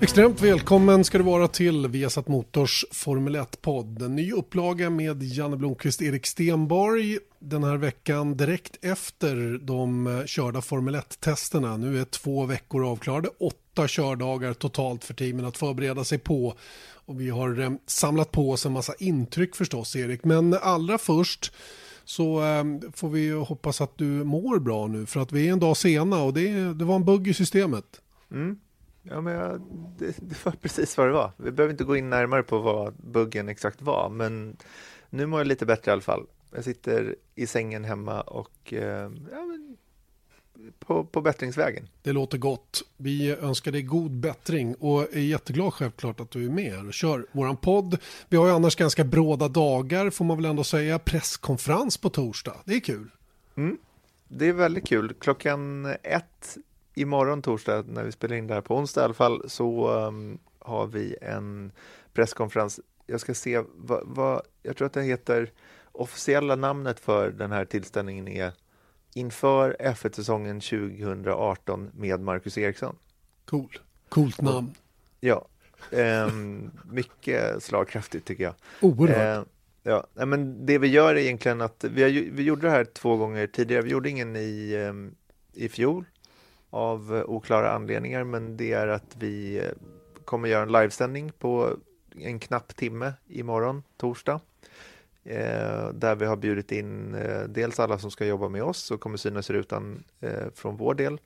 Extremt välkommen ska du vara till Viasat Motors Formel 1-podd. En ny upplaga med Janne Blomqvist och Erik Stenborg den här veckan direkt efter de eh, körda Formel 1-testerna. Nu är två veckor avklarade, åtta kördagar totalt för teamen att förbereda sig på. Och vi har eh, samlat på oss en massa intryck förstås Erik, men allra först så eh, får vi hoppas att du mår bra nu för att vi är en dag sena och det, det var en bugg i systemet. Mm. Ja, men jag, det, det, var precis vad det var. Vi behöver inte gå in närmare på vad buggen exakt var, men nu mår jag lite bättre i alla fall. Jag sitter i sängen hemma och eh, ja, på, på bättringsvägen. Det låter gott. Vi önskar dig god bättring och är jätteglad självklart att du är med och kör våran podd. Vi har ju annars ganska bråda dagar får man väl ändå säga. Presskonferens på torsdag. Det är kul. Mm. Det är väldigt kul. Klockan ett imorgon torsdag när vi spelar in det här på onsdag i alla fall så um, har vi en presskonferens. Jag ska se vad, vad, jag tror att det heter officiella namnet för den här tillställningen är inför F1-säsongen 2018 med Marcus Eriksson. Cool. Coolt namn. Ja, um, mycket slagkraftigt tycker jag. Oerhört. Uh, ja, men det vi gör är egentligen att vi, har, vi gjorde det här två gånger tidigare. Vi gjorde ingen i, um, i fjol av eh, oklara anledningar, men det är att vi eh, kommer göra en livesändning på en knapp timme imorgon, torsdag. Eh, där vi har bjudit in eh, dels alla som ska jobba med oss och kommer synas i rutan eh, från vår del.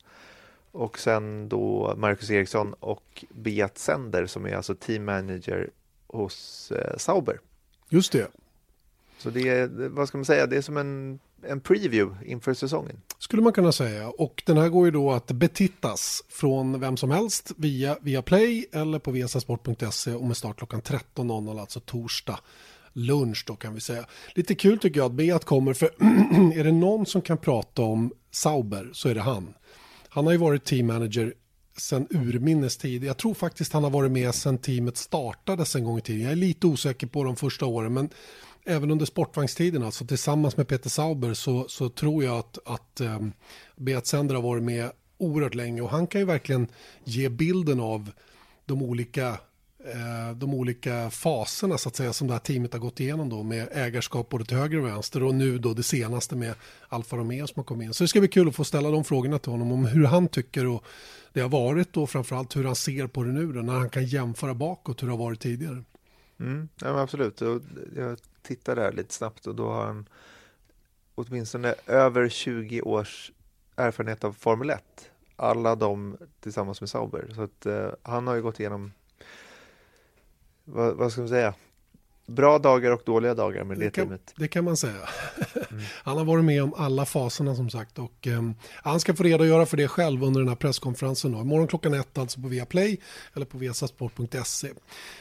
Och sen då Marcus Eriksson och Beat Sender som är alltså team manager hos Sauber. Just det. Så det är, vad ska man säga, det är som en en preview inför säsongen. Skulle man kunna säga. Och den här går ju då att betittas från vem som helst via, via Play eller på vsasport.se och med start klockan 13.00, alltså torsdag lunch då kan vi säga. Lite kul tycker jag att Beat kommer för är det någon som kan prata om Sauber så är det han. Han har ju varit team manager sen urminnes tid. Jag tror faktiskt han har varit med sen teamet startades en gång i tiden. Jag är lite osäker på de första åren men även under sportvagnstiden, alltså tillsammans med Peter Sauber, så, så tror jag att, att um, Beat Sender har varit med oerhört länge och han kan ju verkligen ge bilden av de olika eh, de olika faserna så att säga som det här teamet har gått igenom då med ägarskap både till höger och vänster och nu då det senaste med Alfa Romeo som har kommit in. Så det ska bli kul att få ställa de frågorna till honom om hur han tycker och det har varit och framförallt hur han ser på det nu då, när han kan jämföra bakåt hur det har varit tidigare. Mm, ja, absolut. Jag tittade där lite snabbt och då har han åtminstone över 20 års erfarenhet av Formel 1. Alla de tillsammans med Sauber. Så att eh, han har ju gått igenom vad, vad ska man säga? Bra dagar och dåliga dagar med det, det kan, teamet. Det kan man säga. Mm. Han har varit med om alla faserna som sagt och eh, han ska få redogöra för det själv under den här presskonferensen. Då. Imorgon klockan ett alltså på Viaplay eller på viasasport.se.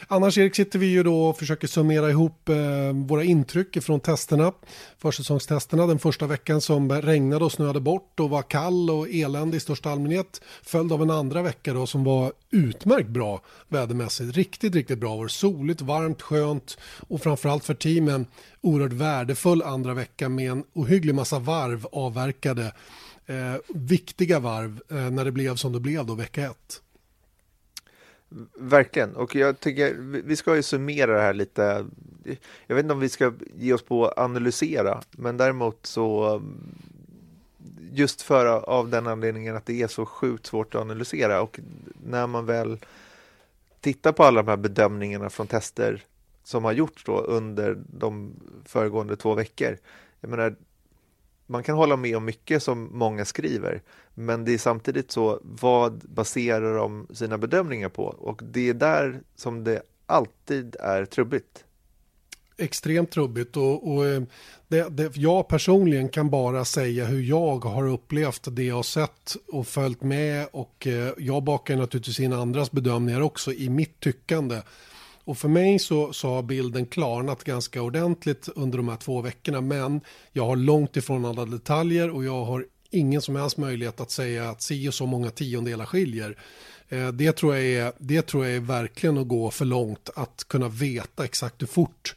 Annars Erik sitter vi ju då och försöker summera ihop eh, våra intryck från testerna, försäsongstesterna den första veckan som regnade och snöade bort och var kall och eländig i största allmänhet följd av en andra vecka då som var utmärkt bra vädermässigt. Riktigt, riktigt bra. Var soligt, varmt, skönt och framförallt för teamen oerhört värdefull andra vecka med en ohygglig massa varv avverkade. Eh, viktiga varv eh, när det blev som det blev då vecka ett. Verkligen, och jag tycker vi ska ju summera det här lite. Jag vet inte om vi ska ge oss på att analysera, men däremot så just för av den anledningen att det är så sjukt svårt att analysera och när man väl tittar på alla de här bedömningarna från tester som har gjorts då under de föregående två veckor. Jag menar, man kan hålla med om mycket som många skriver, men det är samtidigt så, vad baserar de sina bedömningar på? Och det är där som det alltid är trubbigt. extremt trubbigt och, och eh, det, det, jag personligen kan bara säga hur jag har upplevt det jag har sett och följt med och eh, jag bakar naturligtvis in andras bedömningar också i mitt tyckande. Och för mig så, så har bilden klarnat ganska ordentligt under de här två veckorna men jag har långt ifrån alla detaljer och jag har ingen som helst möjlighet att säga att si och så många tiondelar skiljer. Eh, det tror, jag är, det tror jag är verkligen att gå för långt att kunna veta exakt hur fort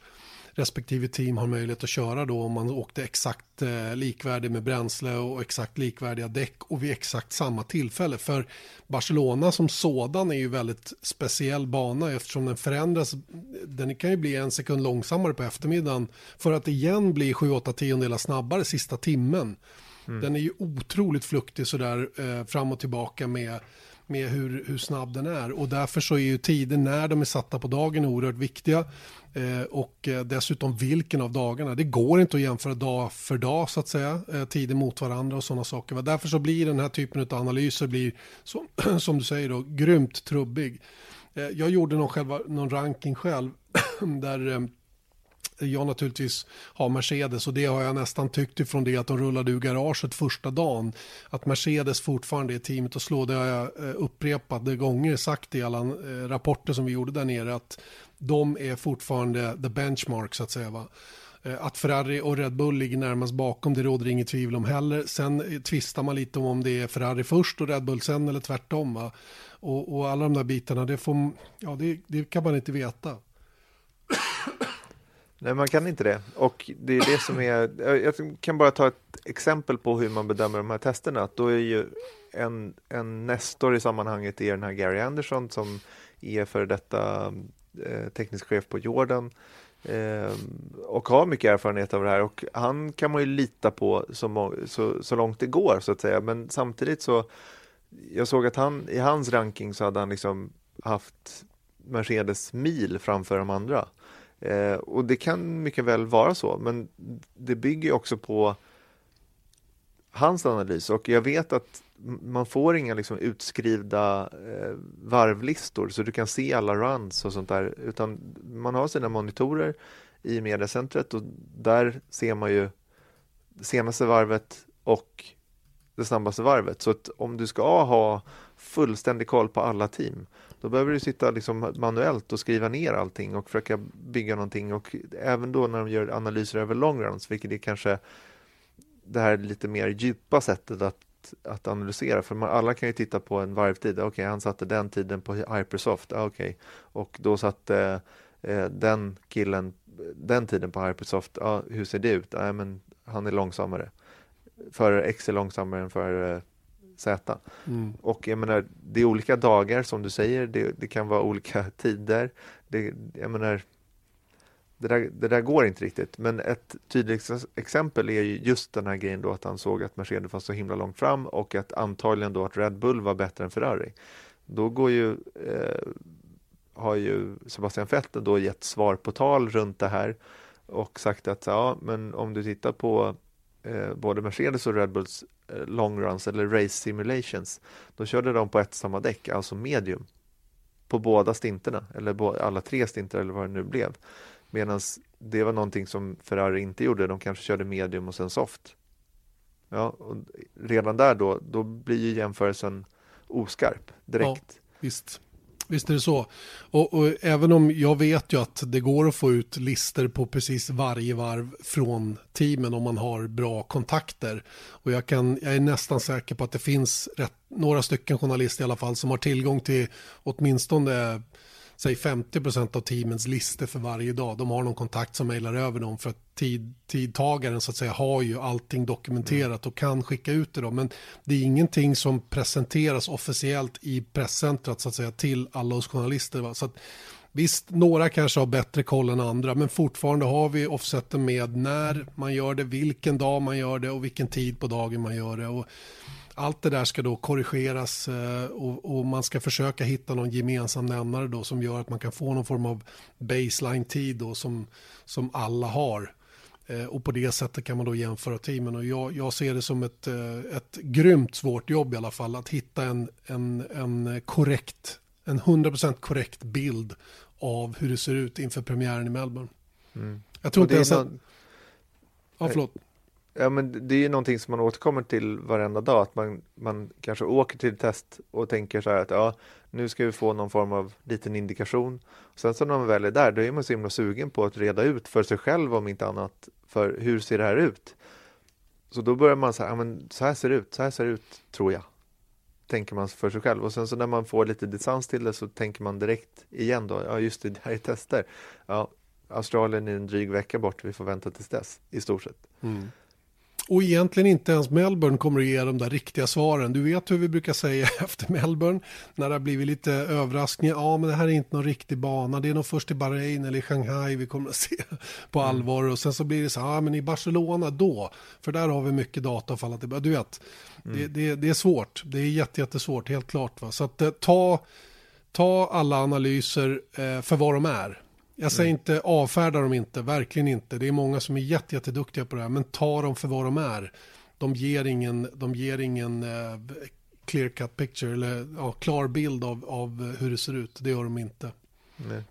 respektive team har möjlighet att köra då om man åkte exakt eh, likvärdig med bränsle och exakt likvärdiga däck och vid exakt samma tillfälle. För Barcelona som sådan är ju väldigt speciell bana eftersom den förändras. Den kan ju bli en sekund långsammare på eftermiddagen för att igen bli 7-8 tiondelar snabbare sista timmen. Mm. Den är ju otroligt fluktig sådär eh, fram och tillbaka med med hur, hur snabb den är. Och därför så är ju tider när de är satta på dagen oerhört viktiga. Eh, och eh, dessutom vilken av dagarna. Det går inte att jämföra dag för dag så att säga. Eh, tider mot varandra och sådana saker. Va? Därför så blir den här typen av analyser blir som, som du säger då grymt trubbig. Eh, jag gjorde någon, själva, någon ranking själv där eh, jag naturligtvis har Mercedes och det har jag nästan tyckt ifrån det att de rullade ur garaget första dagen. Att Mercedes fortfarande är teamet att slå, det har jag eh, upprepade gånger sagt i alla rapporter som vi gjorde där nere att de är fortfarande the benchmark så att säga. Va? Eh, att Ferrari och Red Bull ligger närmast bakom, det råder inget tvivel om heller. Sen eh, tvistar man lite om om det är Ferrari först och Red Bull sen eller tvärtom. Va? Och, och alla de där bitarna, det, får, ja, det, det kan man inte veta. Nej, man kan inte det. Och det är det som är... Jag kan bara ta ett exempel på hur man bedömer de här testerna. Då är ju en, en nestor i sammanhanget är den här Gary Anderson som är för detta Eh, teknisk chef på Jordan eh, och har mycket erfarenhet av det här. Och han kan man ju lita på så, så, så långt det går, så att säga. Men samtidigt så... Jag såg att han i hans ranking så hade han liksom haft Mercedes mil framför de andra. Eh, och det kan mycket väl vara så, men det bygger också på hans analys och jag vet att man får inga liksom utskrivna eh, varvlistor så du kan se alla runs och sånt där utan man har sina monitorer i mediacentret och där ser man ju senaste varvet och det snabbaste varvet. Så att om du ska ha fullständig koll på alla team då behöver du sitta liksom manuellt och skriva ner allting och försöka bygga någonting och även då när de gör analyser över long runs, vilket är kanske det här lite mer djupa sättet att, att analysera. För man, alla kan ju titta på en varvtid. Okej, okay, han satte den tiden på Hypersoft. Ah, okay. Och då satte eh, den killen den tiden på Hypersoft. Ah, hur ser det ut? Ah, men han är långsammare. För X är långsammare än för eh, Z. Mm. Och jag menar, det är olika dagar som du säger, det, det kan vara olika tider. Det, jag menar, det där, det där går inte riktigt. Men ett tydligt exempel är ju just den här grejen då att han såg att Mercedes var så himla långt fram och att antagligen då att Red Bull var bättre än Ferrari. Då går ju, eh, har ju Sebastian Vettel då gett svar på tal runt det här och sagt att ja, men om du tittar på eh, både Mercedes och Red Bulls eh, long runs eller race simulations, då körde de på ett samma däck, alltså medium, på båda stinterna, eller alla tre stinter eller vad det nu blev. Medan det var någonting som Ferrari inte gjorde, de kanske körde medium och sen soft. Ja, och redan där då, då blir ju jämförelsen oskarp direkt. Ja, visst. Visst är det så. Och, och, även om jag vet ju att det går att få ut lister på precis varje varv från teamen om man har bra kontakter. Och jag, kan, jag är nästan säker på att det finns rätt, några stycken journalister i alla fall som har tillgång till åtminstone säg 50% av teamens listor för varje dag. De har någon kontakt som mejlar över dem för att tid, tidtagaren så att säga har ju allting dokumenterat och kan skicka ut det då. Men det är ingenting som presenteras officiellt i presscentrat så att säga till alla oss journalister. Va? Så att, Visst, några kanske har bättre koll än andra, men fortfarande har vi offseten med när man gör det, vilken dag man gör det och vilken tid på dagen man gör det. Och allt det där ska då korrigeras eh, och, och, man ska försöka hitta någon gemensam nämnare då som gör att man kan få någon form av baseline-tid då som, som alla har. Eh, och på det sättet kan man då jämföra teamen och jag, jag ser det som ett, eh, ett grymt svårt jobb i alla fall att hitta en, en, en korrekt, en 100% korrekt bild av hur det ser ut inför premiären i Melbourne. Mm. Jag tror inte ens att... Ja, förlåt. Ja, men det är ju någonting som man återkommer till varenda dag, att man, man kanske åker till ett test och tänker så här att ja, nu ska vi få någon form av liten indikation. Sen så när man väl är där, då är man så himla sugen på att reda ut för sig själv om inte annat, för hur ser det här ut? Så då börjar man så här, ja men så här ser det ut, så här ser det ut, tror jag. Tänker man för sig själv och sen så när man får lite distans till det så tänker man direkt igen då, ja just det, det här är tester. Ja, Australien är en dryg vecka bort, vi får vänta tills dess, i stort sett. Mm. Och egentligen inte ens Melbourne kommer att ge de där riktiga svaren. Du vet hur vi brukar säga efter Melbourne när det har blivit lite överraskningar. Ja, men det här är inte någon riktig bana. Det är nog först i Bahrain eller i Shanghai vi kommer att se på allvar. Och sen så blir det så här, ja men i Barcelona då. För där har vi mycket data att falla tillbaka. Du vet, det, det, det är svårt. Det är jätte, jättesvårt, helt klart. Va? Så att eh, ta, ta alla analyser eh, för vad de är. Jag säger inte avfärda dem inte, verkligen inte. Det är många som är jätte, jätteduktiga på det här, men ta dem för vad de är. De ger ingen, de ger ingen eh, clear cut picture eller ja, klar bild av, av hur det ser ut. Det gör de inte. Nej.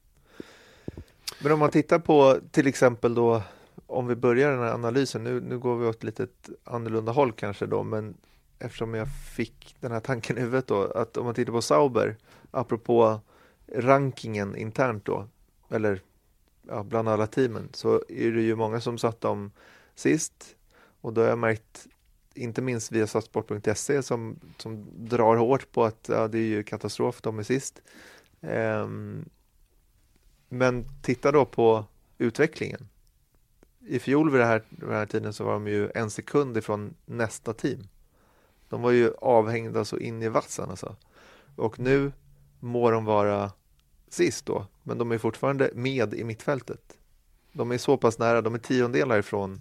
Men om man tittar på till exempel då om vi börjar den här analysen, nu, nu går vi åt lite annorlunda håll kanske då, men eftersom jag fick den här tanken i huvudet då, att om man tittar på Sauber, apropå rankingen internt då, eller ja, bland alla teamen, så är det ju många som satt dem sist och då har jag märkt, inte minst via satsport.se som, som drar hårt på att ja, det är ju katastrof, de är sist. Um, men titta då på utvecklingen. I fjol vid det här, vid den här tiden så var de ju en sekund ifrån nästa team. De var ju avhängda så in i vassen alltså. Och nu må de vara sist då, men de är fortfarande med i mittfältet. De är så pass nära, de är tiondelar ifrån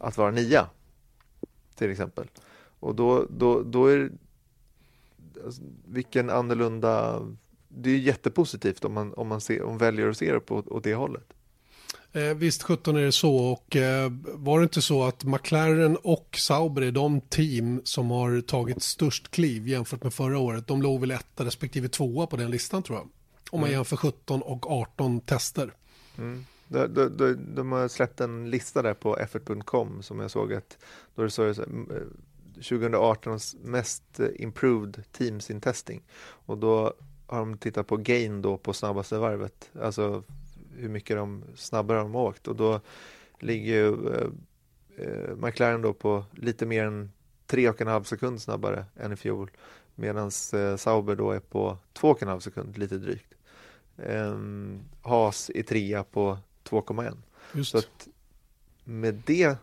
att vara nia, till exempel. Och då, då, då är alltså, vilken annorlunda det är jättepositivt om man, om man, ser, om man väljer att se det på, åt det hållet. Eh, visst 17 är det så och eh, var det inte så att McLaren och Sauber är de team som har tagit störst kliv jämfört med förra året. De låg väl etta respektive tvåa på den listan tror jag. Om man Mm. jämför 17 och 18 tester. Mm. De, de, de, de har släppt en lista där på f1.com som jag såg att då det så här, mm, eh, 2018 mest eh, improved teams in testing och då har de tittat på gain då på snabbaste varvet, alltså hur mycket de snabbare de har åkt och då ligger ju eh, eh, McLaren då på lite mer än tre och en halv sekund snabbare än i fjol medan eh, Sauber då är på två och en halv sekund, lite drygt. Haas är trea på 2,1. Just Så att med det,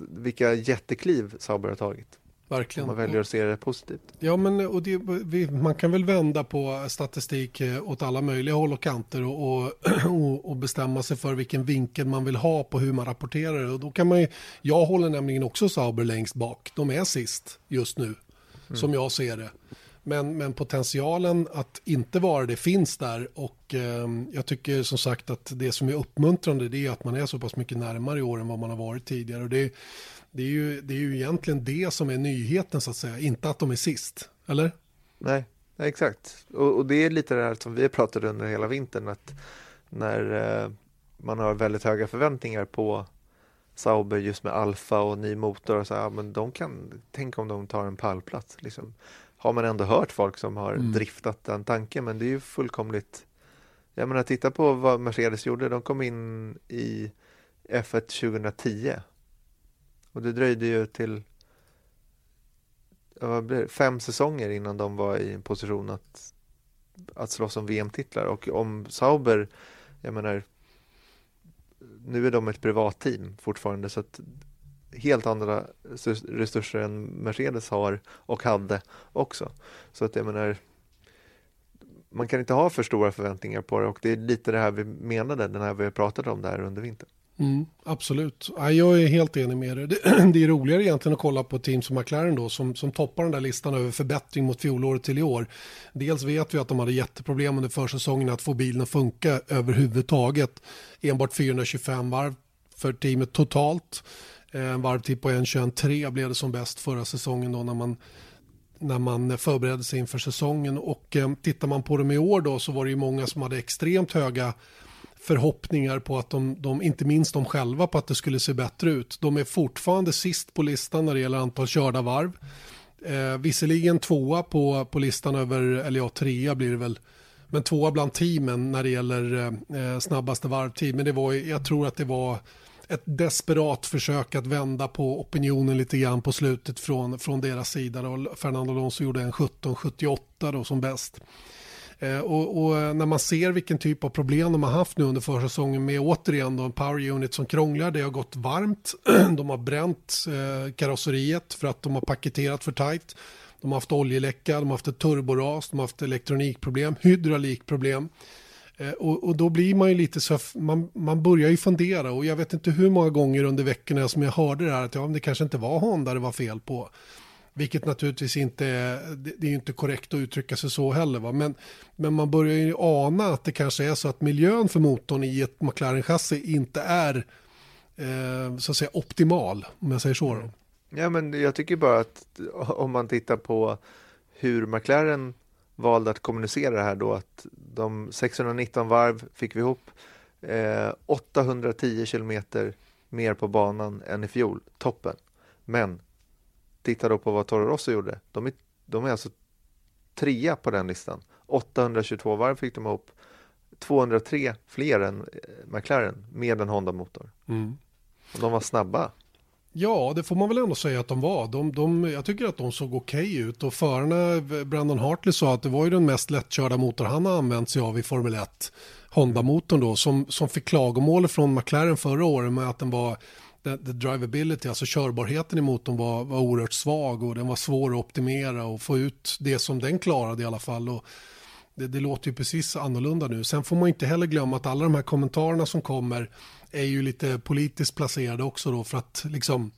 vilka jättekliv Sauber har tagit. Om verkligen. man väljer att se det positivt. Ja, men och det, vi, man kan väl vända på statistik eh, åt alla möjliga håll och kanter och, och, och, bestämma sig för vilken vinkel man vill ha på hur man rapporterar det. Och då kan man ju, jag håller nämligen också Sauber längst bak. De är sist just nu, som jag ser det. Men, men potentialen att inte vara det finns där och eh, jag tycker som sagt att det som är uppmuntrande det är att man är så pass mycket närmare i år än vad man har varit tidigare. Och det, det, är ju, det är ju egentligen det som är nyheten så att säga, inte att de är sist. Eller? Nej, nej exakt. Och, och det är lite det här som vi pratade under hela vintern att när eh, man har väldigt höga förväntningar på Sauber just med Alfa och ny motor och så ja, men de kan, tänk om de tar en pallplats liksom. Har man ändå hört folk som har Mm. driftat den tanken men det är ju fullkomligt Jag menar titta på vad Mercedes gjorde, de kom in i F1 2010 och det dröjde ju till det, fem säsonger innan de var i en position att, att slåss om VM-titlar och om Sauber, jag menar nu är de ett privatteam fortfarande så att helt andra resurser än Mercedes har och hade också. Så att jag menar man kan inte ha för stora förväntningar på det och det är lite det här vi menade, den här vi har pratat om där under vintern. Mm, absolut. Ja, jag är helt enig med dig. Det, det är roligare egentligen att kolla på ett team som McLaren då som, som toppar den där listan över förbättring mot fjolåret till i år. Dels vet vi att de hade jätteproblem under försäsongen att få bilen att funka överhuvudtaget. Enbart 425 varv för teamet totalt. Eh, en varvtid på 1.21,3 blev det som bäst förra säsongen då när man när man förberedde sig inför säsongen och eh, tittar man på dem i år då så var det ju många som hade extremt höga förhoppningar på att de, de, inte minst de själva, på att det skulle se bättre ut. De är fortfarande sist på listan när det gäller antal körda varv. Eh, visserligen tvåa på, på listan över, eller ja, trea blir det väl, men tvåa bland teamen när det gäller eh, eh snabbaste varvtid. Men det var, jag tror att det var ett desperat försök att vända på opinionen lite grann på slutet från, från deras sida. Då. Fernando Alonso gjorde en 17.78 då som bäst. Eh, och, och, eh, när man ser vilken typ av problem de har haft nu under försäsongen med återigen då en power unit som krånglar, det har gått varmt, de har bränt eh, karosseriet för att de har paketerat för tajt. De har haft oljeläcka, de har haft ett turboras, de har haft elektronikproblem, hydraulikproblem. Och, och, då blir man ju lite så, man, man börjar ju fundera och jag vet inte hur många gånger under veckorna som jag hörde det här att ja, det kanske inte var Honda det var fel på. Vilket naturligtvis inte är, det är inte korrekt att uttrycka sig så heller. Va? Men, men man börjar ju ana att det kanske är så att miljön för motorn i ett McLaren-chassi inte är eh, så att säga optimal, om jag säger så. Då. Ja, men jag tycker bara att om man tittar på hur McLaren valde att kommunicera det här då att de 619 varv fick vi ihop, eh, 810 kilometer mer på banan än i fjol, toppen. Men titta då på vad Toro Rosso gjorde. De är, de är alltså trea på den listan. 822 varv fick de ihop. 203 fler än eh, McLaren med en Honda-motor. Mm. de var snabba. Ja, det får man väl ändå säga att de var. De, de, jag tycker att de såg okej okay ut och förarna, Brandon Hartley sa att det var ju den mest lättkörda motor han har använt sig av i Formel 1. Honda-motorn då, som, som fick klagomål från McLaren förra året med att den var the, the drivability, alltså körbarheten i motorn var, var oerhört svag och den var svår att optimera och få ut det som den klarade i alla fall. Och det, det låter ju precis annorlunda nu. Sen får man inte heller glömma att alla de här kommentarerna som kommer är ju lite politiskt placerade också då för att liksom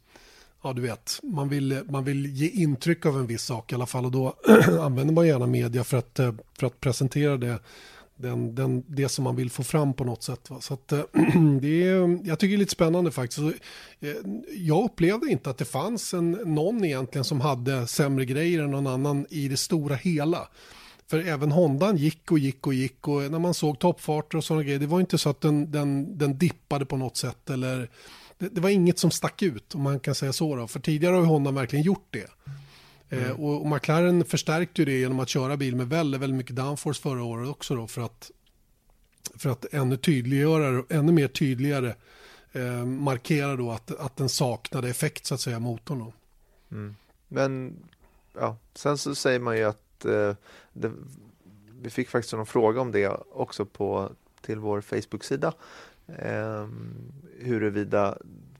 ja du vet, man vill, man vill ge intryck av en viss sak i alla fall och då använder man gärna media för att, eh, för att presentera det den, den, det som man vill få fram på något sätt. Va? Så att, eh, det är, jag tycker det är lite spännande faktiskt. Eh, jag upplevde inte att det fanns en, någon egentligen som hade sämre grejer än någon annan i det stora hela. För även Hondan gick och gick och gick och när man såg toppfarter och sådana grejer, det var inte så att den, den, den dippade på något sätt eller det, det var inget som stack ut om man kan säga så. Då. För tidigare har ju Honda verkligen gjort det. Eh, mm. och, och McLaren förstärkte ju det genom att köra bil med väldigt, väldigt mycket downforce förra året också då för att, för att ännu tydliggöra, ännu mer tydligare eh, markera då att, att den saknade effekt så att säga motorn då. Mm. Men ja, sen så säger man ju att eh, det, vi fick faktiskt någon fråga om det också på till vår Facebook-sida. Eh, huruvida,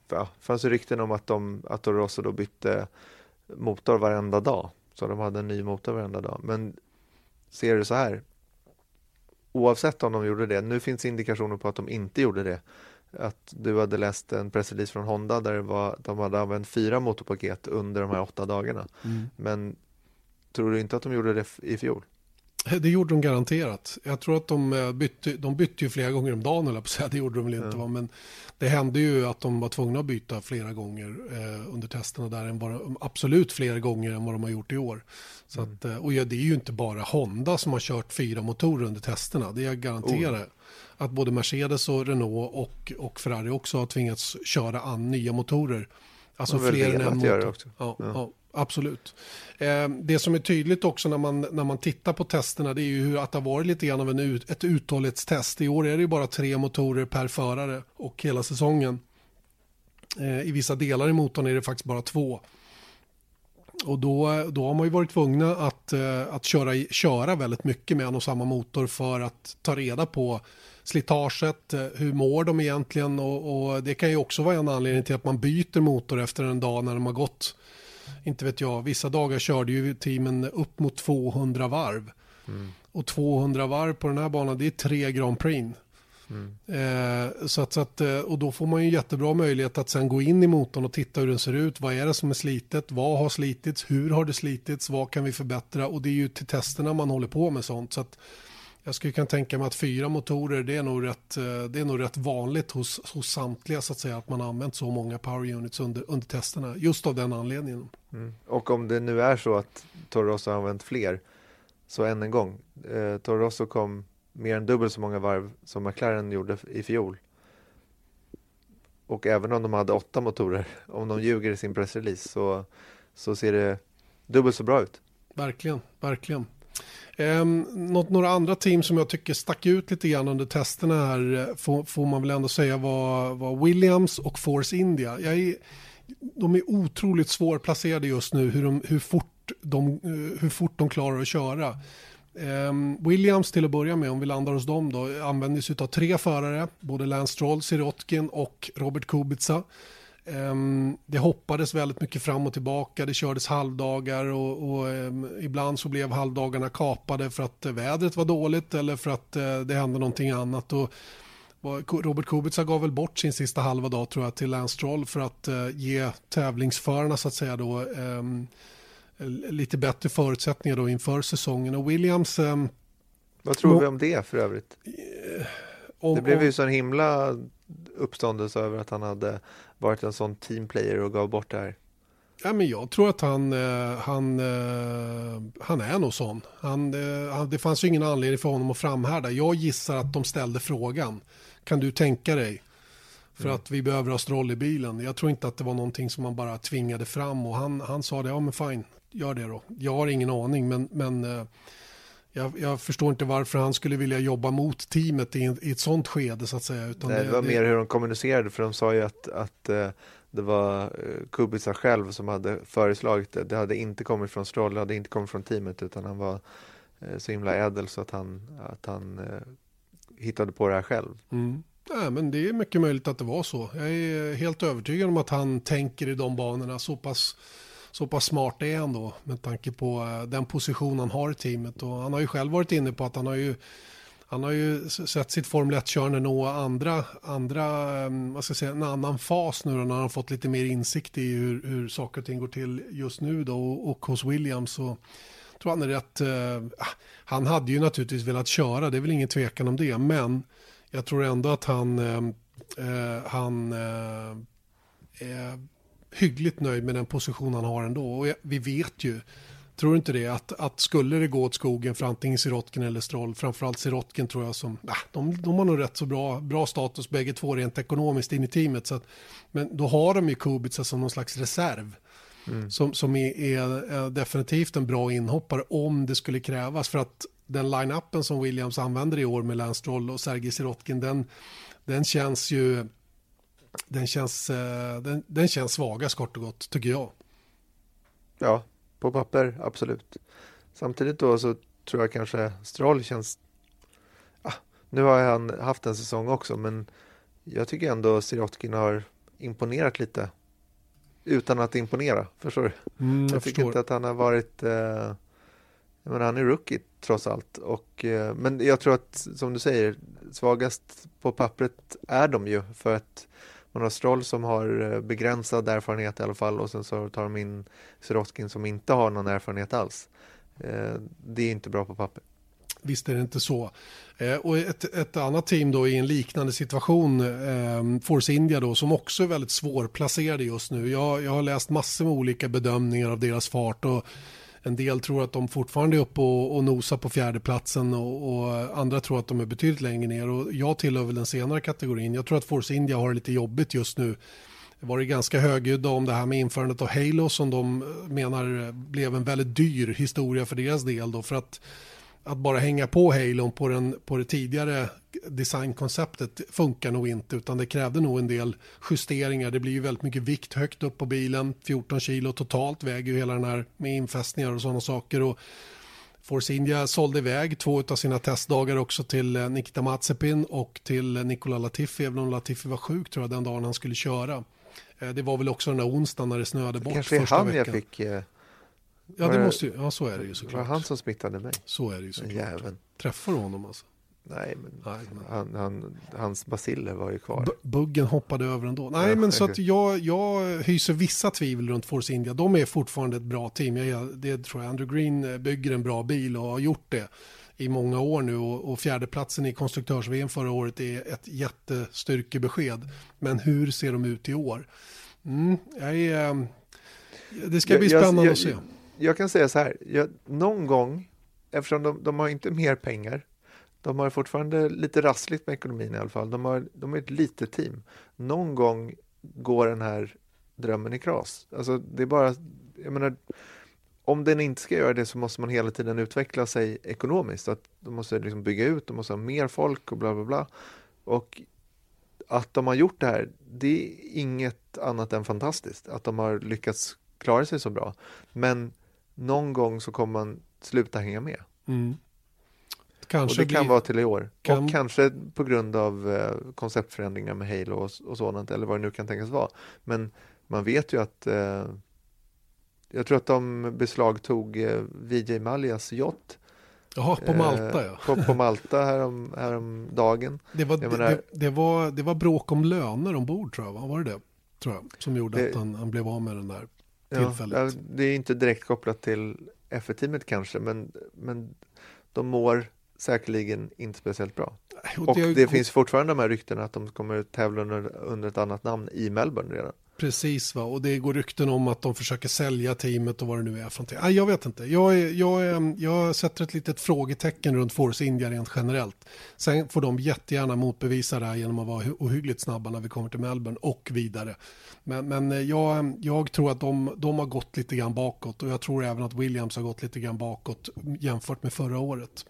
ja, fanns det rykten om att de, att Rosso då bytte motor varenda dag. Så de hade en ny motor varenda dag. Men ser du så här, oavsett om de gjorde det, nu finns indikationer på att de inte gjorde det. Att du hade läst en pressrelease från Honda där det var, de hade använt fyra motorpaket under de här åtta dagarna. Mm. Men tror du inte att de gjorde det i fjol? Det gjorde de garanterat. Jag tror att de eh, bytte, de bytte ju flera gånger om dagen, eller på säga. det gjorde de väl inte. Ja. Men det hände ju att de var tvungna att byta flera gånger eh, under testerna där, än bara, absolut fler gånger än vad de har gjort i år. Så mm. att, eh, och ja, det är ju inte bara Honda som har kört fyra motorer under testerna, det jag garanterar. Oh. Att både Mercedes och Renault och, och Ferrari också har tvingats köra an nya motorer. Alltså fler än en motor. Ja, ja. ja, absolut. Eh, det som är tydligt också när man, när man tittar på testerna det är ju hur att det har varit lite grann av en ut, ett uthållighetstest. I år är det ju bara tre motorer per förare och hela säsongen. Eh, I vissa delar i motorn är det faktiskt bara två. Och då, då har man ju varit tvungna att, eh, att köra, köra väldigt mycket med en och samma motor för att ta reda på slitaget, eh, hur mår de egentligen och, och, det kan ju också vara en anledning till att man byter motor efter en dag när de har gått inte vet jag, vissa dagar körde ju teamen upp mot 200 varv. Mm. Och 200 varv på den här banan, det är tre Grand Prix. Mm. Eh, så att, så att, eh, och då får man ju jättebra möjlighet att sen gå in i motorn och titta hur den ser ut. Vad är det som är slitet? Vad har slitits? Hur har det slitits? Vad kan vi förbättra? Och det är ju till testerna man håller på med sånt. Så att jag skulle kunna tänka mig att fyra motorer det är nog rätt, eh, det är nog rätt vanligt hos, hos samtliga så att säga att man har använt så många power units under, under testerna just av den anledningen. Mm. Och om det nu är så att Toro har använt fler så än en gång, eh, Toro kom mer än dubbelt så många varv som McLaren gjorde i fjol. Och även om de hade åtta motorer, om de ljuger i sin pressrelease så, så ser det dubbelt så bra ut. Verkligen, verkligen. Um, något, några andra team som jag tycker stack ut lite grann under testerna här eh, får, får man väl ändå säga var, var Williams och Force India. Jag är, de är otroligt svårplacerade just nu hur, de, hur, fort de, eh, hur fort de klarar att köra. Um, Williams till att börja med, om vi landar hos dem då, använder sig av tre förare, både Lance Stroll, Sirotkin och Robert Kubica. Um, det hoppades väldigt mycket fram och tillbaka, det kördes halvdagar och, och um, ibland så blev halvdagarna kapade för att vädret var dåligt eller för att uh, det hände någonting annat. Och, Robert Kubica gav väl bort sin sista halva dag tror jag till Lance Stroll för att uh, ge tävlingsförarna så att säga då um, lite bättre förutsättningar då inför säsongen. Och Williams... Vad tror vi om det för övrigt? Om, det blev ju så en himla uppståndelse över att han hade varit en sån teamplayer och gav bort det här? Ja, men jag tror att han, eh, han, eh, han är nog sån. Han, eh, det fanns ju ingen anledning för honom att framhärda. Jag gissar att de ställde frågan. Kan du tänka dig? För mm. att vi behöver ha stroll i bilen. Jag tror inte att det var någonting som man bara tvingade fram. Och han, han sa det, ja men fine, gör det då. Jag har ingen aning, men, men jag, jag, förstår inte varför han skulle vilja jobba mot teamet i, i ett sånt skede så att säga. Utan Nej, det, var det... mer hur de kommunicerade för de sa ju att, att uh, det var uh, Kubica själv som hade föreslagit det. Det hade inte kommit från Stroll, det hade inte kommit från teamet utan han var uh, så himla ädel så att han, att han hittade på det här själv. Mm. Ja, men det är mycket möjligt att det var så. Jag är helt övertygad om att han tänker i de banorna så pass så pass smart är han då med tanke på eh, den position han har i teamet. Och han har ju själv varit inne på att han har ju han har ju sett sitt Formel 1-körande nå andra, andra ehm, vad ska jag säga, en annan fas nu då, när han fått lite mer insikt i hur, hur saker och ting går till just nu då och, och hos Williams. Så tror han är rätt, eh, ah, han hade ju naturligtvis velat köra, det är väl ingen tvekan om det, men jag tror ändå att han, ehm, eh, han eh, hyggligt nöjd med den position han har ändå. Och vi vet ju, tror du inte det, att, att skulle det gå åt skogen för antingen Sirotkin eller Stroll, framförallt Sirotkin tror jag som, nah, de, de har nog rätt så bra, bra status bägge två rent ekonomiskt in i teamet. Så att, men då har de ju Kubica som någon slags reserv. Mm. Som, som är, är, definitivt en bra inhoppare om det skulle krävas. För att den line-upen som Williams använder i år med Lance Stroll och Sergej Sirotkin, den, den känns ju den känns, eh, den, den känns svagast kort och gott, tycker jag. Ja, på papper, absolut. Samtidigt då så tror jag kanske Stroll känns... Ah, nu har han haft en säsong också, men jag tycker ändå Sirotkin har imponerat lite. Utan att imponera, förstår du? Mm, jag, jag tycker inte att han har varit... Eh, jag menar, han är rookie trots allt. Och, eh, men jag tror att, som du säger, svagast på pappret är de ju. För att man har Stroll som har eh, begränsad erfarenhet i alla fall och sen så tar de in Sirotkin som inte har någon erfarenhet alls. Eh, det är inte bra på papper. Visst är det inte så. Eh, och ett, ett, annat team då i en liknande situation, eh, Force India då, som också är väldigt svårplacerade just nu. Jag, jag har läst massor med olika bedömningar av deras fart och en del tror att de fortfarande är uppe och, och nosar på fjärdeplatsen och, och andra tror att de är betydligt längre ner. Och jag tillhör väl den senare kategorin. Jag tror att Force India har det lite jobbigt just nu. Det var ganska högljudda om det här med införandet av Halo som de eh, menar blev en väldigt dyr historia för deras del. Då, för att att bara hänga på Halon på, den, på det tidigare designkonceptet funkar nog inte utan det krävde nog en del justeringar. Det blir ju väldigt mycket vikt högt upp på bilen, 14 kilo totalt väger ju hela den här med infästningar och sådana saker. Och Force India sålde iväg två av sina testdagar också till eh, Nikita Mazepin och till Nicola Latifi, även om Latifi var sjuk tror jag den dagen han skulle köra. Eh, det var väl också den där onsdagen när det snöade bort Kanske första veckan. Kanske han jag fick eh, Ja, det måste ju, ja, så är det ju såklart. Det var han som smittade mig. Så är det ju såklart. Jäveln. Träffar du honom alltså? Nej, men Nej, Han, han, hans basiller var ju kvar. B buggen hoppade över ändå. Nej, ja, men så att jag, jag hyser vissa tvivel runt Force India. De är fortfarande ett bra team. Jag, det tror jag. Andrew Green bygger en bra bil och har gjort det i många år nu och, och fjärdeplatsen i konstruktörs förra året är ett jättestyrkebesked. Men hur ser de ut i år? Mm, jag är, det ska bli spännande jag, jag, att se jag kan säga så här, jag, någon gång, eftersom de, de har inte mer pengar, de har fortfarande lite rassligt med ekonomin i alla fall. De, har, de är ett litet team. Någon gång går den här drömmen i kras. Alltså det är bara, jag menar, om den inte ska göra det så måste man hela tiden utveckla sig ekonomiskt. Att de måste liksom bygga ut, de måste ha mer folk och bla bla bla. Och att de har gjort det här, det är inget annat än fantastiskt. Att de har lyckats klara sig så bra. Men någon gång så kommer man sluta hänga med. Mm. Kanske och det kan blir... vara till i år. Kan... Och kanske på grund av eh, konceptförändringar med Halo och, och sådant, eller vad det nu kan tänkas vara. Men man vet ju att eh, jag tror att de beslagtog eh, VJ Malias yacht. Jaha, på Malta ja. På, på Malta härom, härom dagen. Det var, menar, det, det, var, det var bråk om löner ombord tror jag, va? var det det? Tror jag, som gjorde det, att han, han, blev av med den där tillfället. Ja, det är inte direkt kopplat till F1-teamet kanske, men, men de mår säkerligen inte speciellt bra. Och det, det finns fortfarande de här ryktena att de kommer tävla under, under ett annat namn i Melbourne redan. Precis, va? och det går rykten om att de försöker sälja teamet och vad det nu är för någonting. Nej, jag vet inte. Jag, är, jag, är, jag sätter ett litet frågetecken runt Force India rent generellt. Sen får de jättegärna motbevisa det här genom att vara ohyggligt snabba när vi kommer till Melbourne och vidare. Men, men eh, jag, jag tror att de, de har gått lite grann bakåt och jag tror även att Williams har gått lite grann bakåt jämfört med förra året.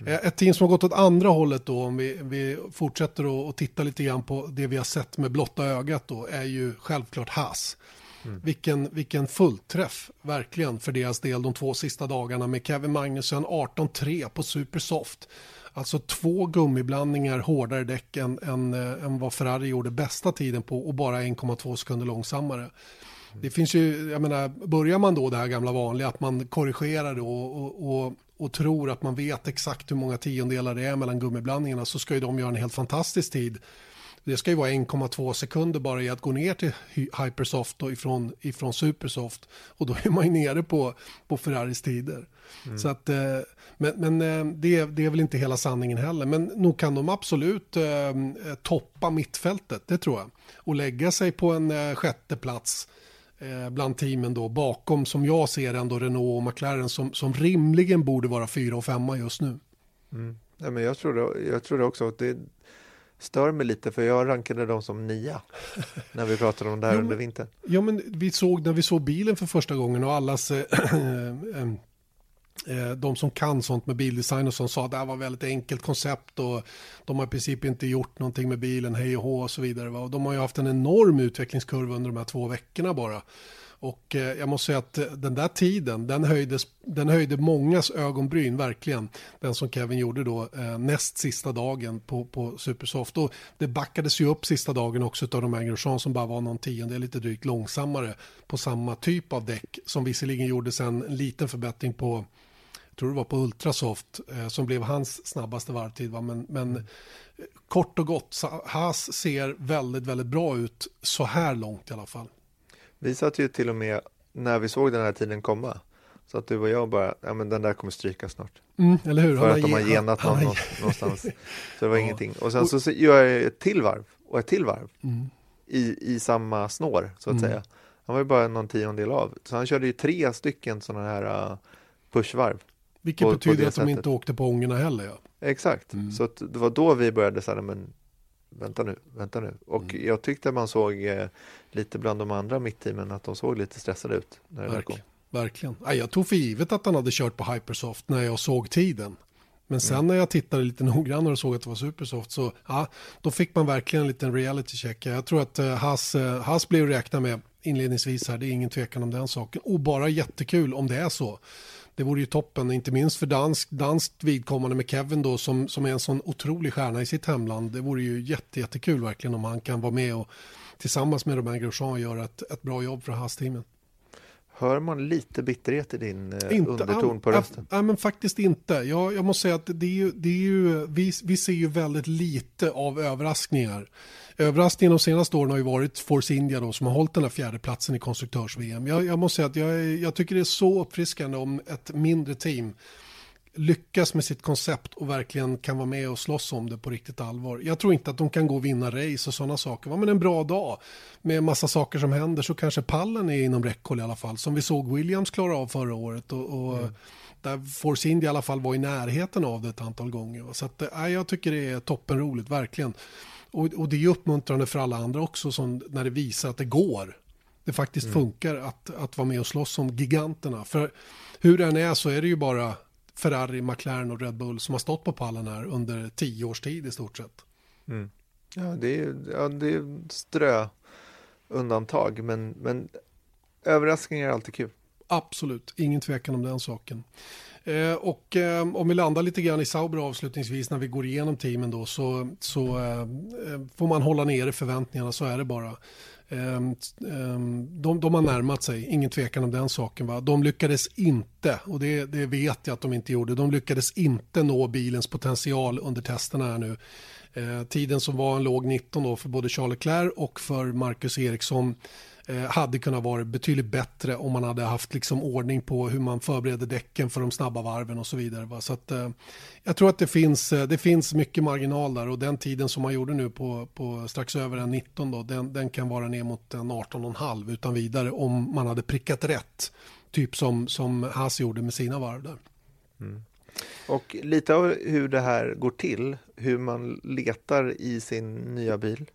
Mm. Ett team som har gått åt andra hållet då, om vi, vi fortsätter att titta lite grann på det vi har sett med blotta ögat då, är ju självklart Haas. Mm. Vilken, vilken fullträff, verkligen, för deras del de två sista dagarna med Kevin Magnussen 18-3 på Supersoft. Alltså två gummiblandningar hårdare däck än, än, äh, än vad Ferrari gjorde bästa tiden på och bara 1,2 sekunder långsammare. Mm. Det finns ju, jag menar, börjar man då det här gamla vanliga att man korrigerar då och, och, och tror att man vet exakt hur många tiondelar det är mellan gummiblandningarna så ska ju de göra en helt fantastisk tid. Det ska ju vara 1,2 sekunder bara i att gå ner till Hypersoft och ifrån, ifrån Supersoft. Och då är man ju nere på, på Ferraris tider. Mm. Så att, eh, men men eh, det, det är väl inte hela sanningen heller. Men nog kan de absolut eh, toppa mittfältet, det tror jag. Och lägga sig på en sjätte plats Eh, bland teamen då bakom som jag ser ändå Renault och McLaren som, som rimligen borde vara fyra och femma just nu. Mm. Ja, men jag, tror det, jag tror det också. Att det stör mig lite för jag rankade dem som nia när vi pratade om det här jo, under vintern. Ja men vi såg när vi såg bilen för första gången och allas äh, äh, Eh, Eh, de som kan sånt med bildesign och som sa att det här var väldigt enkelt koncept och de har i princip inte gjort någonting med bilen, hej och hå och så vidare. Och de har ju haft en enorm utvecklingskurva under de här två veckorna bara. Och eh, jag måste säga att eh, den där tiden, den, höjdes, den höjde mångas ögonbryn verkligen. Den som Kevin gjorde då näst sista dagen på, på Supersoft. Och det backades ju upp sista dagen också av de här Grosjean som bara var någon tiondel lite drygt långsammare på samma typ av däck. Som visserligen gjorde sen en liten förbättring på tror det var på Ultrasoft, eh, som blev hans snabbaste varvtid. Va? Men, men mm. kort och gott, Haas ser väldigt, väldigt bra ut så här långt i alla fall. Vi satt ju till och med när vi såg den här tiden komma. Så att du och jag bara, ja men den där kommer stryka snart. Mm, eller hur? För att de har genat någon, han, någonstans. Så det var ja. ingenting. Och sen så gör jag ett till varv och ett till varv. Mm. I, I samma snår, så att mm. säga. Han var ju bara någon tiondel av. Så han körde ju tre stycken sådana här uh, pushvarv. Vilket på, betyder på att de inte åkte på ångorna heller. Ja. Exakt, mm. så det var då vi började säga, men vänta nu, vänta nu. Och mm. jag tyckte man såg eh, lite bland de andra mittteamen att de såg lite stressade ut. När det Verkligen. Verkligen. Jag tog för givet att han hade kört på Hypersoft när jag såg tiden. Men sen mm. när jag tittade lite noggrannare och såg att det var Supersoft så ja, då fick man verkligen en liten reality check. Jag tror att uh, Haas, uh, Haas blev räkna med inledningsvis här, det är ingen tvekan om den saken. Och bara jättekul om det är så. Det vore ju toppen, inte minst för dansk, danskt vidkommande med Kevin då som, som är en sån otrolig stjärna i sitt hemland. Det vore ju jätte, jättekul verkligen om han kan vara med och tillsammans med Romain Grosjean göra ett, ett bra jobb för Haas-teamen. Hör man lite bitterhet i din eh, inte, underton på rösten? Nej, men faktiskt inte. Jag, jag måste säga att det är ju, det är ju, vi, vi ser ju väldigt lite av överraskningar. Överraskningen de senaste åren har ju varit Force India då, som har hållit den här fjärde platsen i konstruktörs-VM. Jag, jag, måste säga att jag, jag tycker det är så uppfriskande om ett mindre team lyckas med sitt koncept och verkligen kan vara med och slåss om det på riktigt allvar. Jag tror inte att de kan gå och vinna race och sådana saker. Men en bra dag med massa saker som händer så kanske pallen är inom räckhåll i alla fall. Som vi såg Williams klara av förra året. Och, och mm. Där Force India i alla fall var i närheten av det ett antal gånger. Så att, äh, jag tycker det är toppenroligt, verkligen. Och, och det är uppmuntrande för alla andra också som, när det visar att det går. Det faktiskt mm. funkar att, att vara med och slåss om giganterna. För hur den är så är det ju bara Ferrari, McLaren och Red Bull som har stått på pallen här under tio års tid i stort sett. Mm. Ja, det är, ja, det är strö undantag, men, men överraskningar är alltid kul. Absolut, ingen tvekan om den saken. Eh, och eh, om vi landar lite grann i Sauber avslutningsvis när vi går igenom teamen då så, så eh, eh får man hålla nere förväntningarna, så är det bara. Ehm, ehm, de, de, har närmat sig, ingen tvekan om den saken. Va? De lyckades inte, och det, det, vet jag att de inte gjorde, de lyckades inte nå bilens potential under testerna här nu. Eh, tiden som var en låg 19 då för både Charles Leclerc och för Marcus Eriksson Eh, hade kunnat vara betydligt bättre om man hade haft liksom ordning på hur man förbereder däcken för de snabba varven och så vidare. Va? Så att, eh, jag tror att det finns, eh, det finns mycket marginal där och den tiden som man gjorde nu på, på strax över en 19 då, den, den kan vara ner mot en 18,5 utan vidare om man hade prickat rätt. Typ som, som Haas gjorde med sina varv där. Mm. Och lite av hur det här går till, hur man letar i sin nya bil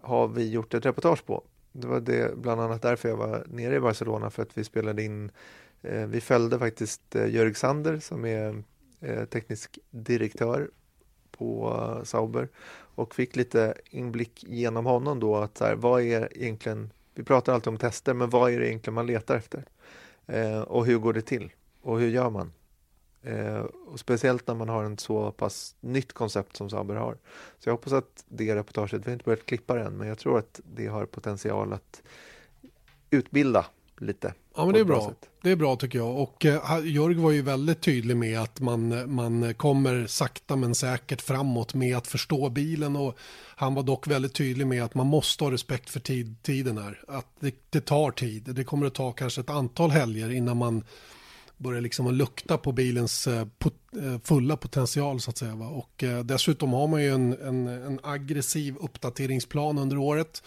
har vi gjort ett reportage på det var det, bland annat därför jag var nere i Barcelona för att vi spelade in eh, Vi följde faktiskt eh, Jörg Sander som är eh, teknisk direktör på eh, Sauber och fick lite inblick genom honom då att så här, vad är egentligen Vi pratar alltid om tester men vad är det egentligen man letar efter? Eh, och hur går det till? Och hur gör man? Eh, och speciellt när man har en så pass nytt koncept som Saber har. Så jag hoppas att det reportaget, vi har inte börjat klippa det än, men jag tror att det har potential att utbilda lite. Ja, men det är bra. bra det är bra tycker jag. Och eh, Jörg var ju väldigt tydlig med att man, man kommer sakta men säkert framåt med att förstå bilen. Och han var dock väldigt tydlig med att man måste ha respekt för tid, tiden här. Att det, det tar tid. Det kommer att ta kanske ett antal helger innan man börjar liksom att lukta på bilens eh, pot eh, fulla potential så att säga. Va? Och eh, dessutom har man ju en, en, en, aggressiv uppdateringsplan under året.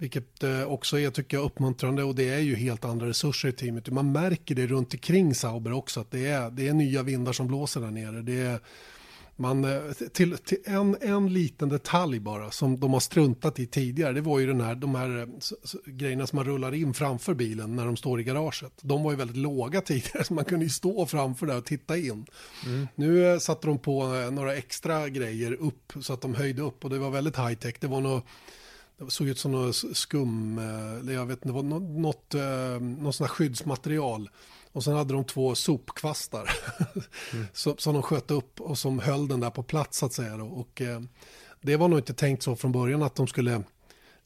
Vilket också är, tycker jag, uppmuntrande och det är ju helt andra resurser i teamet. Man märker det runt omkring Sauber också att det är, det är nya vindar som blåser där nere. Det är, man, eh, till, till en, en liten detalj bara som de har struntat i tidigare. Det var ju den här, de här eh, grejerna som man rullar in framför bilen när de står i garaget. De var ju väldigt låga tidigare så man kunde ju stå framför där och titta in. Mm. Nu eh, satte de på några extra grejer upp så att de höjde upp och det var väldigt high tech. Det var något det såg ut som något skum, jag vet inte, det något, något, något sånt skyddsmaterial och sen hade de två sopkvastar mm. som, som de sköt upp och som höll den där på plats så att säga. Då. Och, eh, det var nog inte tänkt så från början att de skulle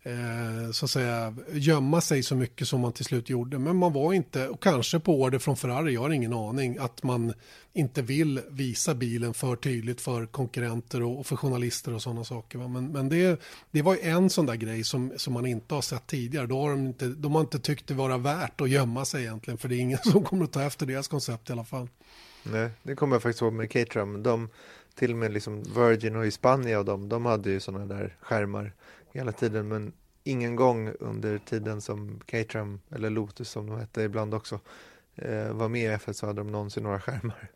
eh, så att säga gömma sig så mycket som man till slut gjorde. Men man var inte, och kanske på order från Ferrari, jag har ingen aning, att man inte vill visa bilen för tydligt för konkurrenter och, och för journalister och sådana saker. Va? Men, men det, det var en sån där grej som, som man inte har sett tidigare. Då har de, inte, de har inte tyckt det vara värt att gömma sig egentligen, för det är ingen som kommer att ta efter deras koncept i alla fall. Nej, det kommer jag faktiskt ihåg med Caterham. De, till och med liksom Virgin och Hispania och de, de hade ju sådana där skärmar hela tiden men ingen gång under tiden som Caterham, eller Lotus som de hette ibland också, eh, var med i F1 så hade de någonsin några skärmar.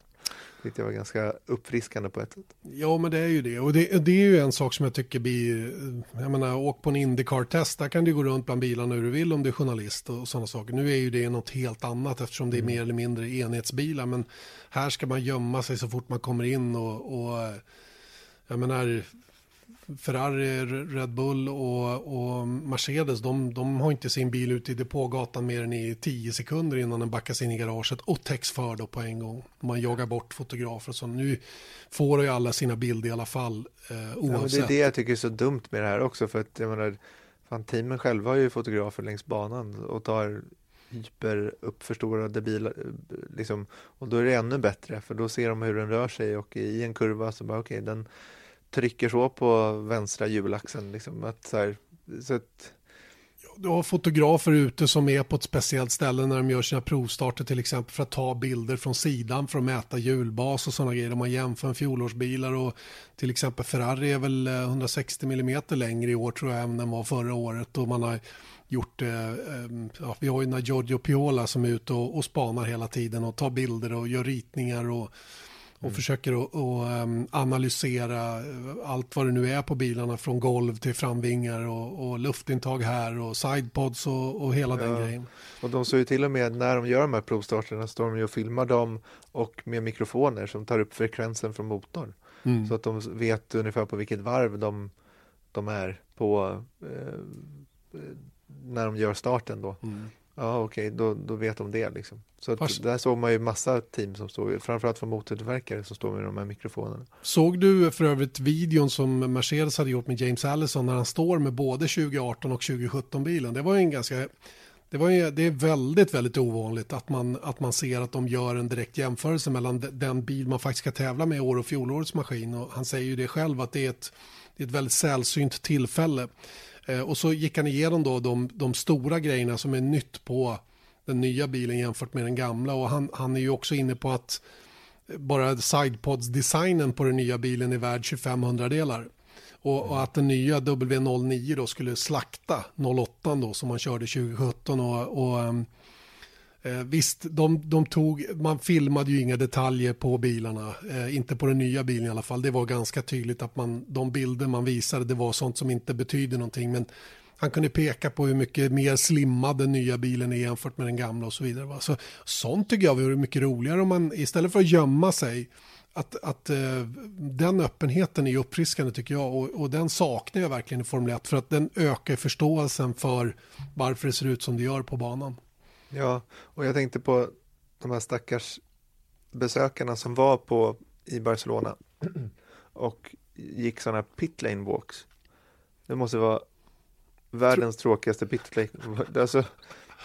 Det var ganska uppfriskande på ett sätt. Ja, men det är ju det. Och det, det, är ju en sak som jag tycker blir, jag menar, åk på en Indycar-test, där kan du gå runt bland bilarna hur du vill om du är journalist och sådana saker. Nu är ju det något helt annat eftersom det är mm. mer eller mindre enhetsbilar, men här ska man gömma sig så fort man kommer in och, och jag menar, Ferrari, Red Bull och, och, Mercedes, de, de har inte sin bil ute i depågatan mer än i tio sekunder innan den backas in i garaget och täcks för då på en gång. Man jagar bort fotografer och så. Nu får ju alla sina bilder i alla fall eh, oavsett. Ja, det är det jag tycker är så dumt med det här också för att jag menar, fan, teamen själva har ju fotografer längs banan och tar hyper uppförstorade bilar liksom, och då är det ännu bättre för då ser de hur den rör sig och i en kurva så bara okej okay, den trycker så på vänstra hjulaxeln. Liksom, att, så, här, så att, du har fotografer ute som är på ett speciellt ställe när de gör sina provstarter till exempel för att ta bilder från sidan för att mäta hjulbas och sådana grejer. Om man jämför med fjolårsbilar och till exempel Ferrari är väl eh, 160 mm längre i år tror jag än den var förra året och man har gjort, eh, ehm, ja, vi har ju Giorgio Piola som är ute och, och spanar hela tiden och tar bilder och gör ritningar och och mm. försöker att, att um, analysera allt vad det nu är på bilarna från golv till framvingar och, och luftintag här och sidepods och, och hela ja. den grejen. Och de står ju till och med när de gör de här provstarterna står de ju och filmar dem och med mikrofoner som tar upp frekvensen från motorn. Mm. Så att de vet ungefär på vilket varv de, de är på eh, när de gör starten då. Mm. Ja, okej, okay, då, då vet de det liksom. Så att, där såg man ju massa team som stod, framförallt från motortillverkare som står med de här mikrofonerna. Såg du för övrigt videon som Mercedes hade gjort med James Allison när han står med både 2018 och 2017 bilen? Det var ju en ganska det, var ju, det är väldigt, väldigt ovanligt att man, att man ser att de gör en direkt jämförelse mellan den bil man faktiskt ska tävla med i år och fjolårets maskin. Och han säger ju det själv att det är ett, det är ett väldigt sällsynt tillfälle. Eh, och så gick han igenom då de, de stora grejerna som är nytt på den nya bilen jämfört med den gamla. Och han, han är ju också inne på att bara sidepods-designen på den nya bilen är värd 2500 delar. Och, och, att den nya W09 då skulle slakta 08 då som man körde 2017 och, och ehm, Eh, visst, de, de, tog, man filmade ju inga detaljer på bilarna, eh, inte på den nya bilen i alla fall. Det var ganska tydligt att man, de bilder man visade, det var sånt som inte betyder någonting. Men han kunde peka på hur mycket mer slimmad den nya bilen är jämfört med den gamla och så vidare. Va? Så, sånt tycker jag vore mycket roligare om man istället för att gömma sig att, att eh, den öppenheten är uppfriskande tycker jag och, och, den saknar jag verkligen i Formel 1 för att den ökar förståelsen för varför det ser ut som det gör på banan. Ja, och jag tänkte på de här stackars besökarna som var på i Barcelona och gick sådana pit lane walks. Det måste vara världens tråkigaste pit lane. Alltså,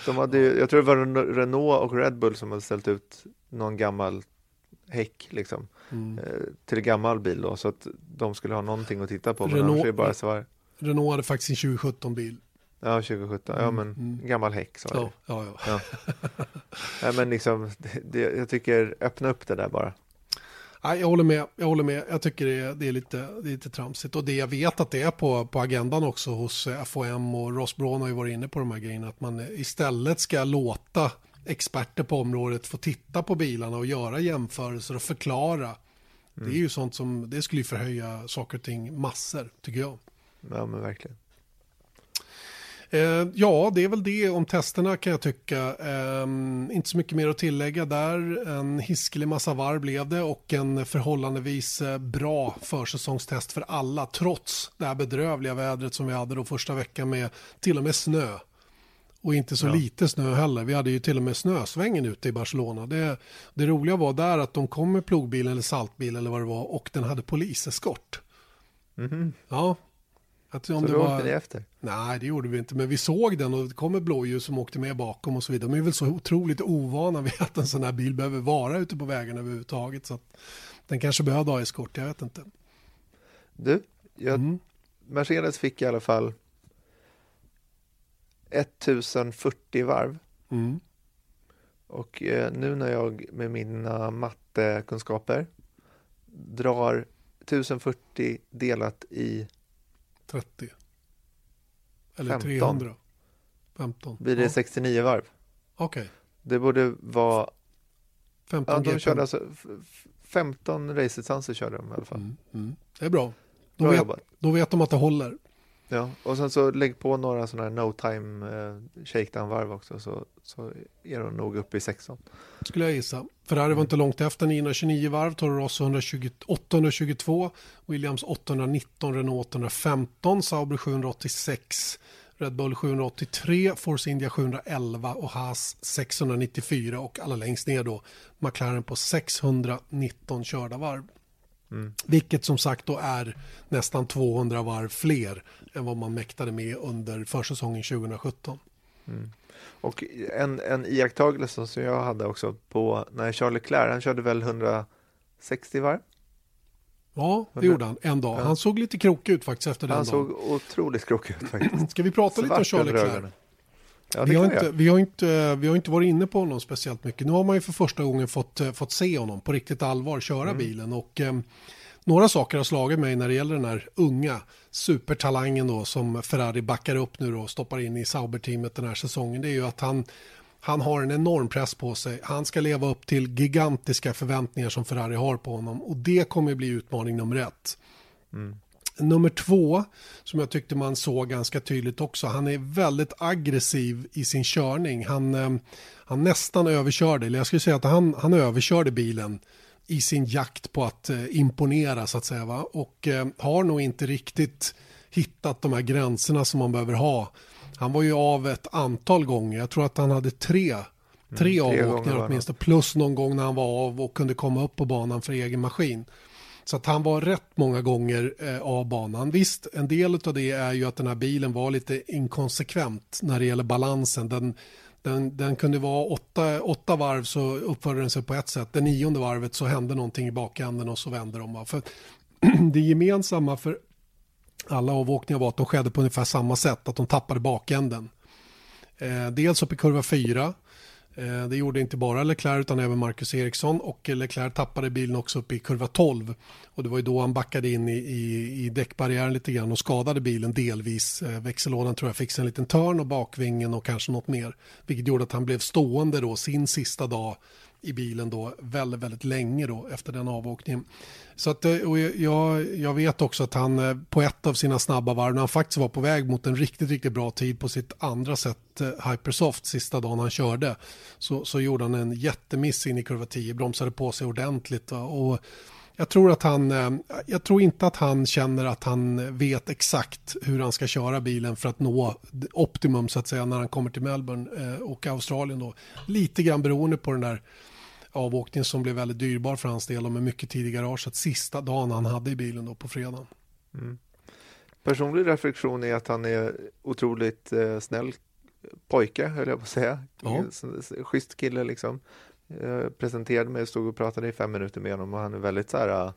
de hade jag tror det var Renault och Red Bull som hade ställt ut någon gammal häck liksom, mm. eh, till en gammal bil då, så att de skulle ha någonting att titta på. Renault, bara. Renault hade faktiskt en 2017-bil Ja, 2017. Ja, men mm. gammal häck sa ja, ja, ja. ja. ja men liksom, det, jag tycker öppna upp det där bara. Nej, jag håller med. Jag håller med. Jag tycker det är, det är, lite, det är lite tramsigt. Och det jag vet att det är på, på agendan också hos FOM och Ross Braun har ju varit inne på de här grejerna. Att man istället ska låta experter på området få titta på bilarna och göra jämförelser och förklara. Mm. Det är mm. ju sånt som, det skulle ju förhöja saker och ting massor, tycker jag. Ja, men verkligen. Eh, ja, det är väl det om testerna kan jag tycka. Eh, inte så mycket mer att tillägga där. En hiskelig massa varv blev det och en förhållandevis eh, bra försäsongstest för alla trots det här bedrövliga vädret som vi hade då första veckan med till och med snö. Och inte så ja. lite snö heller. Vi hade ju till och med snösvängen ute i Barcelona. Det, det roliga var där att de kom med plogbil eller saltbil eller vad det var och den hade poliseskort. Mm. Ja, att om så det var... åkte ni efter? Nej, det gjorde vi inte. Men vi såg den och det kom ett blåljus som åkte med bakom och så vidare. De är väl så otroligt ovana vid att en sån här bil behöver vara ute på vägen överhuvudtaget. Så att den kanske behövde ha eskort, jag vet inte. Du, jag, mm. Mercedes fick i alla fall 1040 varv. Mm. Och eh, nu när jag med mina mattekunskaper drar 1040 delat i 30. Eller 15. 300. 15. Blir det ja. 69 varv? Okej. Okay. Det borde vara... 15 ja, de körde alltså 15 racedistanser körde de i alla fall. Mm, mm. Det är bra. Då, bra vet, då vet de att det håller. Ja, och sen så lägg på några sådana här no time eh, shakedown-varv också så, så är de nog uppe i 16. Skulle jag gissa. Ferrari var inte långt efter 929 varv, Toro Rosso 120, 822, Williams 819, Renault 815, Sauber 786, Red Bull 783, Force India 711 och Haas 694 och alla längst ner då McLaren på 619 körda varv. Mm. Vilket som sagt då är nästan 200 varv fler än vad man mäktade med under försäsongen 2017. Mm. Och en, en iakttagelse som jag hade också på när Charles Leclerc, han körde väl 160 varv? Ja, det gjorde han en dag. Han såg lite krokig ut faktiskt efter den Han dagen. såg otroligt krokig ut faktiskt. Ska vi prata Svart lite om Charles Leclerc? Ja, vi, har inte, vi, har inte, vi har inte varit inne på honom speciellt mycket. Nu har man ju för första gången fått, eh, fått se honom på riktigt allvar köra mm. bilen. Och eh, några saker har slagit mig när det gäller den här unga supertalangen då som Ferrari backar upp nu och stoppar in i Sauber-teamet den här säsongen. Det är ju att han, han har en enorm press på sig. Han ska leva upp till gigantiska förväntningar som Ferrari har på honom och det kommer bli utmaning nummer ett. Mm. Nummer två, som jag tyckte man såg ganska tydligt också, han är väldigt aggressiv i sin körning. Han, eh, han nästan överkörde, eller jag skulle säga att han, han överkörde bilen i sin jakt på att eh, imponera så att säga. Va? Och eh, har nog inte riktigt hittat de här gränserna som man behöver ha. Han var ju av ett antal gånger, jag tror att han hade tre, tre mm, avåkningar åtminstone, plus någon gång när han var av och kunde komma upp på banan för egen maskin. Så att han var rätt många gånger eh, av banan. Visst, en del av det är ju att den här bilen var lite inkonsekvent när det gäller balansen. Den, den, den kunde vara åtta, åtta varv så uppförde den sig på ett sätt. Det nionde varvet så hände någonting i bakänden och så vände de. För det gemensamma för alla avåkningar var att de skedde på ungefär samma sätt, att de tappade bakänden. Eh, dels upp i kurva 4 Eh, det gjorde inte bara Leclerc utan även Marcus Eriksson och Leclerc tappade bilen också upp i kurva 12 och det var ju då han backade in i, i, i däckbarriären lite grann och skadade bilen delvis. Eh, växellådan tror jag fick sig en liten törn och bakvingen och kanske något mer. Vilket gjorde att han blev stående då sin sista dag i bilen då väldigt, väldigt länge då efter den avåkningen. Så att, eh, och jag, jag vet också att han eh, på ett av sina snabba varv, när han faktiskt var på väg mot en riktigt, riktigt bra tid på sitt andra sätt, eh, Hypersoft, sista dagen han körde, så, så gjorde han en jättemiss in i kurva 10, bromsade på sig ordentligt. Och jag tror, att han, jag tror inte att han känner att han vet exakt hur han ska köra bilen för att nå optimum så att säga när han kommer till Melbourne och Australien då. Lite grann beroende på den där avåkning som blev väldigt dyrbar för hans del och med mycket tid i garaget sista dagen han hade i bilen då på fredagen. Mm. Personlig reflektion är att han är otroligt eh, snäll pojke, höll jag på att säga. Ja. Schysst kille liksom. Jag presenterade mig stod och pratade i fem minuter med honom och han är väldigt så här uh,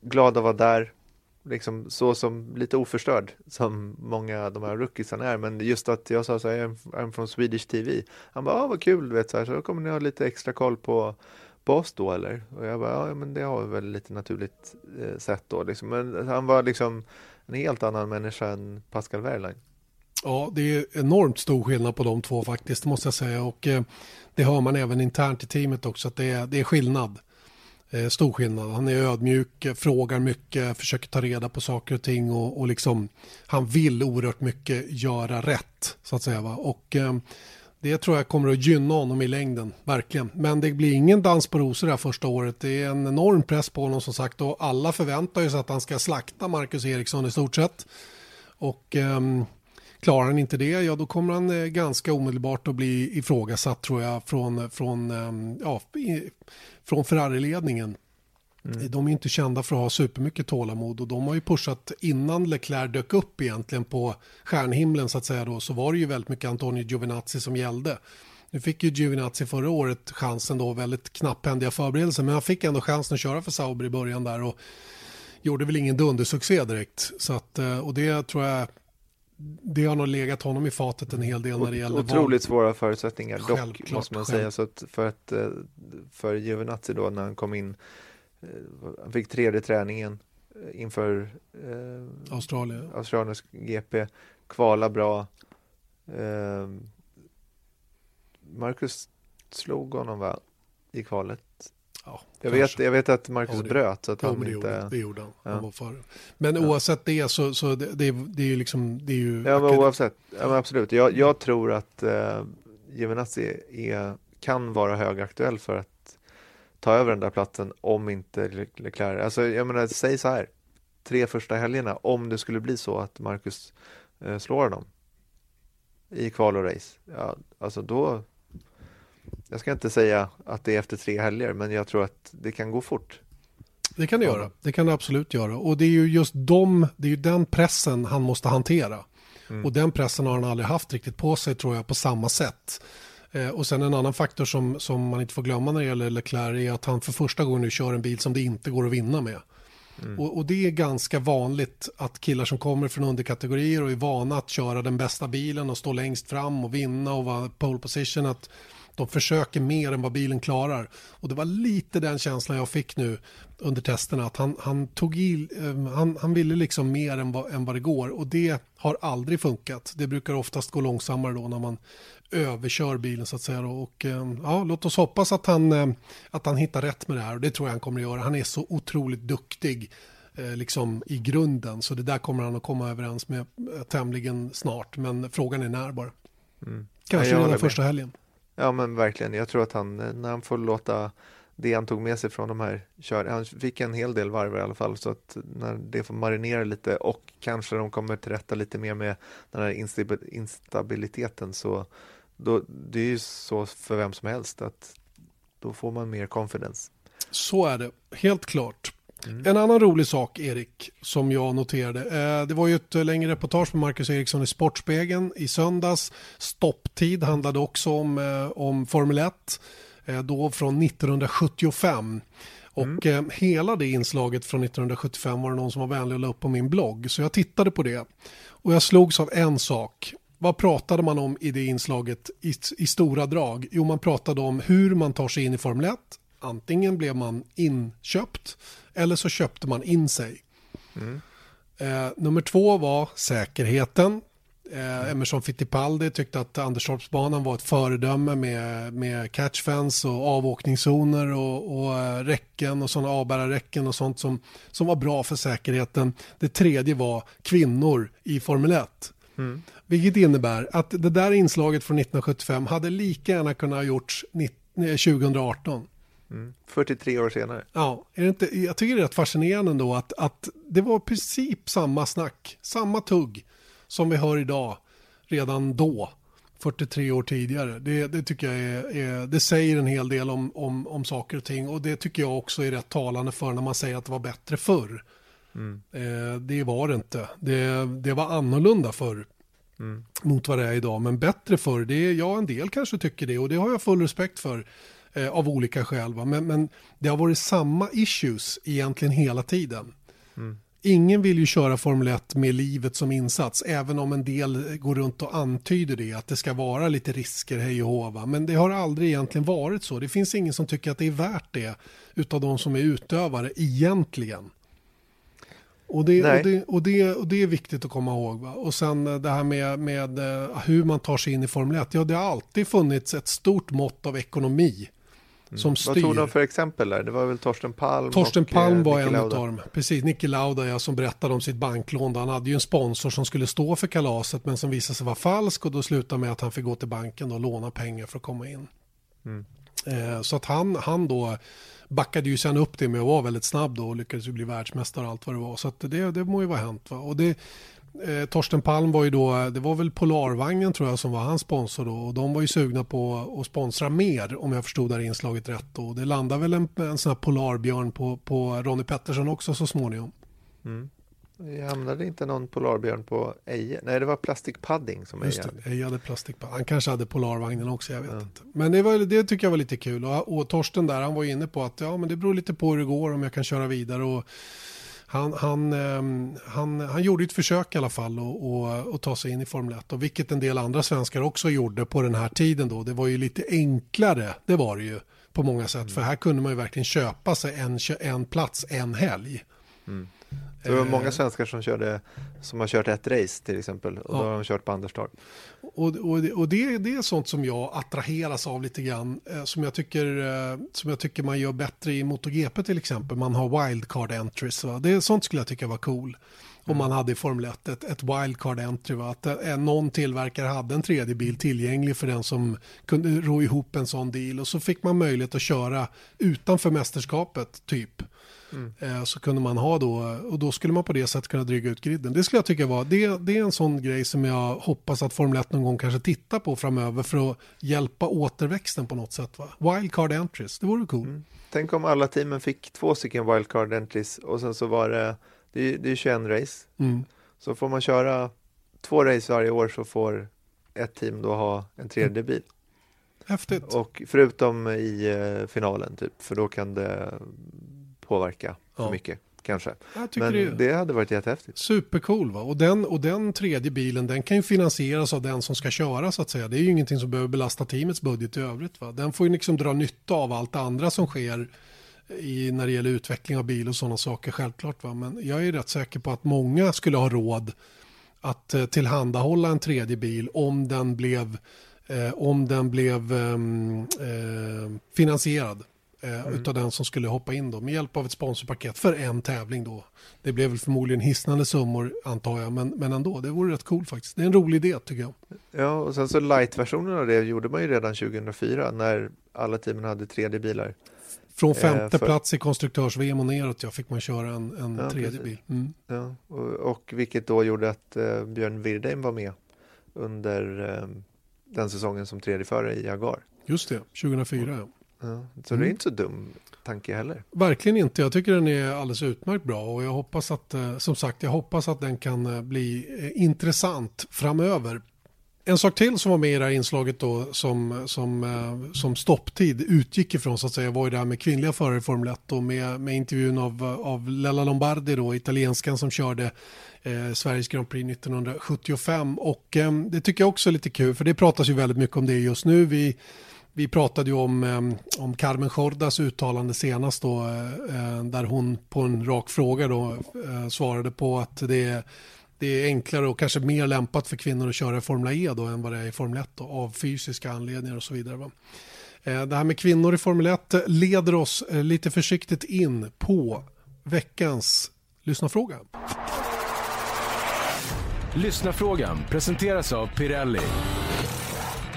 glad att vara där, liksom så som lite oförstörd som många av de här rookiesarna är. Men just att jag sa så här, I'm from Swedish TV. Han bara, ah, vad kul, du vet, så, här, så kommer ni ha lite extra koll på, på oss då eller? Och jag bara, ja men det har vi väl lite naturligt eh, sett då liksom. Men han var liksom en helt annan människa än Pascal Wehrlein. Ja, det är enormt stor skillnad på de två faktiskt, måste jag säga. Och eh, det hör man även internt i teamet också, att det är, det är skillnad. Eh, stor skillnad. Han är ödmjuk, frågar mycket, försöker ta reda på saker och ting och, och liksom, han vill oerhört mycket göra rätt så att säga. Va? Och eh, det tror jag kommer att gynna honom i längden, verkligen. Men det blir ingen dans på rosor det här första året. Det är en enorm press på honom som sagt och alla förväntar sig att han ska slakta Marcus Eriksson i stort sett. Och eh, Klarar han inte det, ja då kommer han eh, ganska omedelbart att bli ifrågasatt tror jag från, från, ehm, ja, från Ferrari-ledningen. Mm. De är inte kända för att ha supermycket tålamod och de har ju pushat innan Leclerc dök upp egentligen på stjärnhimlen så att säga då så var det ju väldigt mycket Antonio Giovinazzi som gällde. Nu fick ju Giovinazzi förra året chansen då, väldigt knapphändiga förberedelser, men han fick ändå chansen att köra för Sauber i början där och gjorde väl ingen dundersuccé direkt. Så att, eh, och det tror jag det har nog legat honom i fatet en hel del när det gäller Otroligt svåra förutsättningar dock måste man säga. Så för, att, eh, för Giovinazzi då när han kom in, eh, han fick tredje träningen eh, inför eh, Australien. Australiens GP, kvala bra. Eh, Marcus slog honom va, i kvalet Ja, jag, vet, jag vet att Marcus ja, det, bröt så att ja, han det inte... Gjorde, det gjorde han. Ja. han var före. Men ja. oavsett det så, så det, det, det är ju liksom... Det är ju ja, men oavsett. Ja, men absolut. Jag, jag tror att eh, Giovinazzi är, kan vara högaktuell för att ta över den där platsen om inte Leclerc... Alltså jag menar, säg så här. Tre första helgerna, om det skulle bli så att Marcus eh, slår honom i kval och race, ja, alltså då, jag ska inte säga att det är efter tre helger, men jag tror att det kan gå fort. Det kan det göra. Det kan det absolut göra. Och det är ju just de, det är ju den pressen han måste hantera. Mm. Och den pressen har han aldrig haft riktigt på sig tror jag på samma sätt. Eh, och sen en annan faktor som, som man inte får glömma när det gäller Leclerc är att han för första gången nu kör en bil som det inte går att vinna med. Mm. Och, och, det är ganska vanligt att killar som kommer från underkategorier och är vana att köra den bästa bilen och stå längst fram och vinna och vara pole position, att de försöker mer än vad bilen klarar. Och det var lite den känslan jag fick nu under testerna, att han, han tog i, eh, han, han ville liksom mer än vad, än vad det går och det har aldrig funkat. Det brukar oftast gå långsammare då när man överkör bilen så att säga. Och eh, ja, låt oss hoppas att han, eh, att han hittar rätt med det här och det tror jag han kommer att göra. Han är så otroligt duktig liksom i grunden så det där kommer han att komma överens med tämligen snart men frågan är när bara. Mm. Kanske redan första helgen. Ja men verkligen, jag tror att han, eh, när han får låta det han tog med sig från de här kör, han fick en hel del varv i alla fall så att när det får marinera lite och kanske de kommer till rätta lite mer med den här instabiliteten så då, det är ju så för vem som helst att då får man mer confidence. Så är det, helt klart. Mm. En annan rolig sak, Erik, som jag noterade. Eh, det var ju ett längre reportage med Marcus Eriksson i Sportspegeln i söndags. Stopptid handlade också om, eh, om Formel 1, eh, då från 1975. Och mm. hela det inslaget från 1975 var det någon som var vänlig att la upp på min blogg. Så jag tittade på det. Och jag slogs av en sak. Vad pratade man om i det inslaget i, i stora drag? Jo, man pratade om hur man tar sig in i Formel 1. Antingen blev man inköpt eller så köpte man in sig. Mm. Eh, nummer två var säkerheten. Eh, Emerson Fittipaldi tyckte att Anderstorpsbanan var ett föredöme med, med catchfence och avåkningszoner och, och äh, räcken och sådana avbärarräcken och sånt som, som var bra för säkerheten. Det tredje var kvinnor i Formel 1. Mm. Vilket innebär att det där inslaget från 1975 hade lika gärna kunnat ha gjorts 2018. 43 år senare. Ja, är det inte, jag tycker det är rätt fascinerande ändå att, att det var i princip samma snack, samma tugg som vi hör idag, redan då, 43 år tidigare. Det, det tycker jag är, är, det säger en hel del om, om, om saker och ting och det tycker jag också är rätt talande för när man säger att det var bättre förr. Mm. Eh, det var det inte. Det, det var annorlunda förr. Mm. mot vad det är idag. Men bättre förr, det är, ja en del kanske tycker det och det har jag full respekt för eh, av olika skäl. Va? Men, men det har varit samma issues egentligen hela tiden. Mm. Ingen vill ju köra Formel 1 med livet som insats, även om en del går runt och antyder det, att det ska vara lite risker hej och hova. Men det har aldrig egentligen varit så. Det finns ingen som tycker att det är värt det, utav de som är utövare egentligen. Och det, och det, och, det, och det, är viktigt att komma ihåg. Va? Och sen eh, det här med, med eh, hur man tar sig in i Formel 1. Ja, det har alltid funnits ett stort mått av ekonomi. Som styr. Vad tog de för exempel där? Det var väl Torsten Palm Torsten och, Palm eh, var en av dem. Precis, Nicke Lauda ja, som berättade om sitt banklån. Han hade ju en sponsor som skulle stå för kalaset men som visade sig vara falsk och då slutade med att han fick gå till banken och låna pengar för att komma in. Mm. Eh, så att han, han då backade ju sen upp det med att vara väldigt snabb då och lyckades ju bli världsmästare och allt vad det var. Så att det, det må ju vara hänt. Va? Och det, eh, Torsten Palm var ju då, det var väl Polarvagnen tror jag som var hans sponsor då och de var ju sugna på att sponsra mer om jag förstod det här inslaget rätt då. Det landade väl en, en sån här polarbjörn på, på Ronnie Pettersson också så småningom. Mm. Jag hamnade inte någon polarbjörn på Eje? Nej, det var Plastic Pudding som Eje hade. Eje hade Plastic Pudding. Han kanske hade polarvagnen också, jag vet ja. inte. Men det, var, det tycker jag var lite kul. Och, och Torsten där, han var inne på att ja, men det beror lite på hur det går, om jag kan köra vidare. Och han, han, ehm, han, han gjorde ett försök i alla fall att ta sig in i Formel 1 och vilket en del andra svenskar också gjorde på den här tiden då. Det var ju lite enklare, det var det ju på många sätt. Mm. För här kunde man ju verkligen köpa sig en, en plats en helg. Mm. Det var många eh. svenskar som, körde, som har kört ett race till exempel och ja. då har de kört på Anderstorp. Och, och, och det, det är sånt som jag attraheras av lite grann eh, som jag tycker, eh, som jag tycker man gör bättre i MotoGP till exempel. Man har wildcard entries. Va? Det, sånt skulle jag tycka var cool. Om mm. man hade i Formel 1 ett, ett wildcard entry. Va? Att någon tillverkare hade en tredje bil tillgänglig för den som kunde ro ihop en sån deal. Och så fick man möjlighet att köra utanför mästerskapet typ. Mm. Så kunde man ha då, och då skulle man på det sättet kunna dryga ut griden. Det skulle jag tycka var, det, det är en sån grej som jag hoppas att Formel 1 någon gång kanske tittar på framöver för att hjälpa återväxten på något sätt. Va? Wildcard entries, det vore cool. Mm. Tänk om alla teamen fick två stycken wildcard entries och sen så var det, det är, det är 21 race. Mm. Så får man köra två race varje år så får ett team då ha en tredje bil. Häftigt. Och förutom i eh, finalen typ, för då kan det påverka för ja. mycket kanske. Men det, det, hade varit jättehäftigt. Supercool va? Och den, och den tredje bilen den kan ju finansieras av den som ska köra så att säga. Det är ju ingenting som behöver belasta teamets budget i övrigt. Va? Den får ju liksom dra nytta av allt andra som sker i, när det gäller utveckling av bil och sådana saker självklart. Va? Men jag är rätt säker på att många skulle ha råd att eh, tillhandahålla en tredje bil om den blev, eh, om den blev ehm, eh, finansierad eh, mm. utav den som skulle hoppa in då med hjälp av ett sponsorpaket för en tävling då. Det blev väl förmodligen hisnande summor antar jag, men, men ändå, det vore rätt coolt faktiskt. Det är en rolig idé tycker jag. Ja, och sen så light-versionen av det gjorde man ju redan 2004 när alla teamen hade 3D-bilar. Från eh, femte eh, för... plats i konstruktörs-VM och neråt ja, fick man köra en, en ja, tredje precis. bil. Mm. Ja, och, och, vilket då gjorde att eh, Björn Wirdheim var med under eh, den säsongen som tredje förare i Jaguar. Just det, 2004. Ja. Ja, så mm. det är inte så dum tanke heller. Verkligen inte. Jag tycker den är alldeles utmärkt bra och jag hoppas att, eh, som sagt, jag hoppas att den kan eh, bli intressant framöver. En sak till som var med i det här inslaget då som, som, eh, som stopptid utgick ifrån så att säga var ju det här med kvinnliga förare i Formel 1 och med, med intervjun av, av Lella Lombardi då, italienskan som körde eh, Sveriges Grand Prix 1975 och eh, det tycker jag också är lite kul för det pratas ju väldigt mycket om det just nu. Vi, vi pratade ju om, eh, om Carmen Jordas uttalande senast då eh, eh, där hon på en rak fråga då svarade på att det är det är enklare och kanske mer lämpat för kvinnor att köra i Formel E då än vad det är i Formel 1 då, av fysiska anledningar och så vidare. Va? Det här med kvinnor i Formel 1 leder oss lite försiktigt in på veckans lyssnarfråga. Lyssnarfrågan presenteras av Pirelli.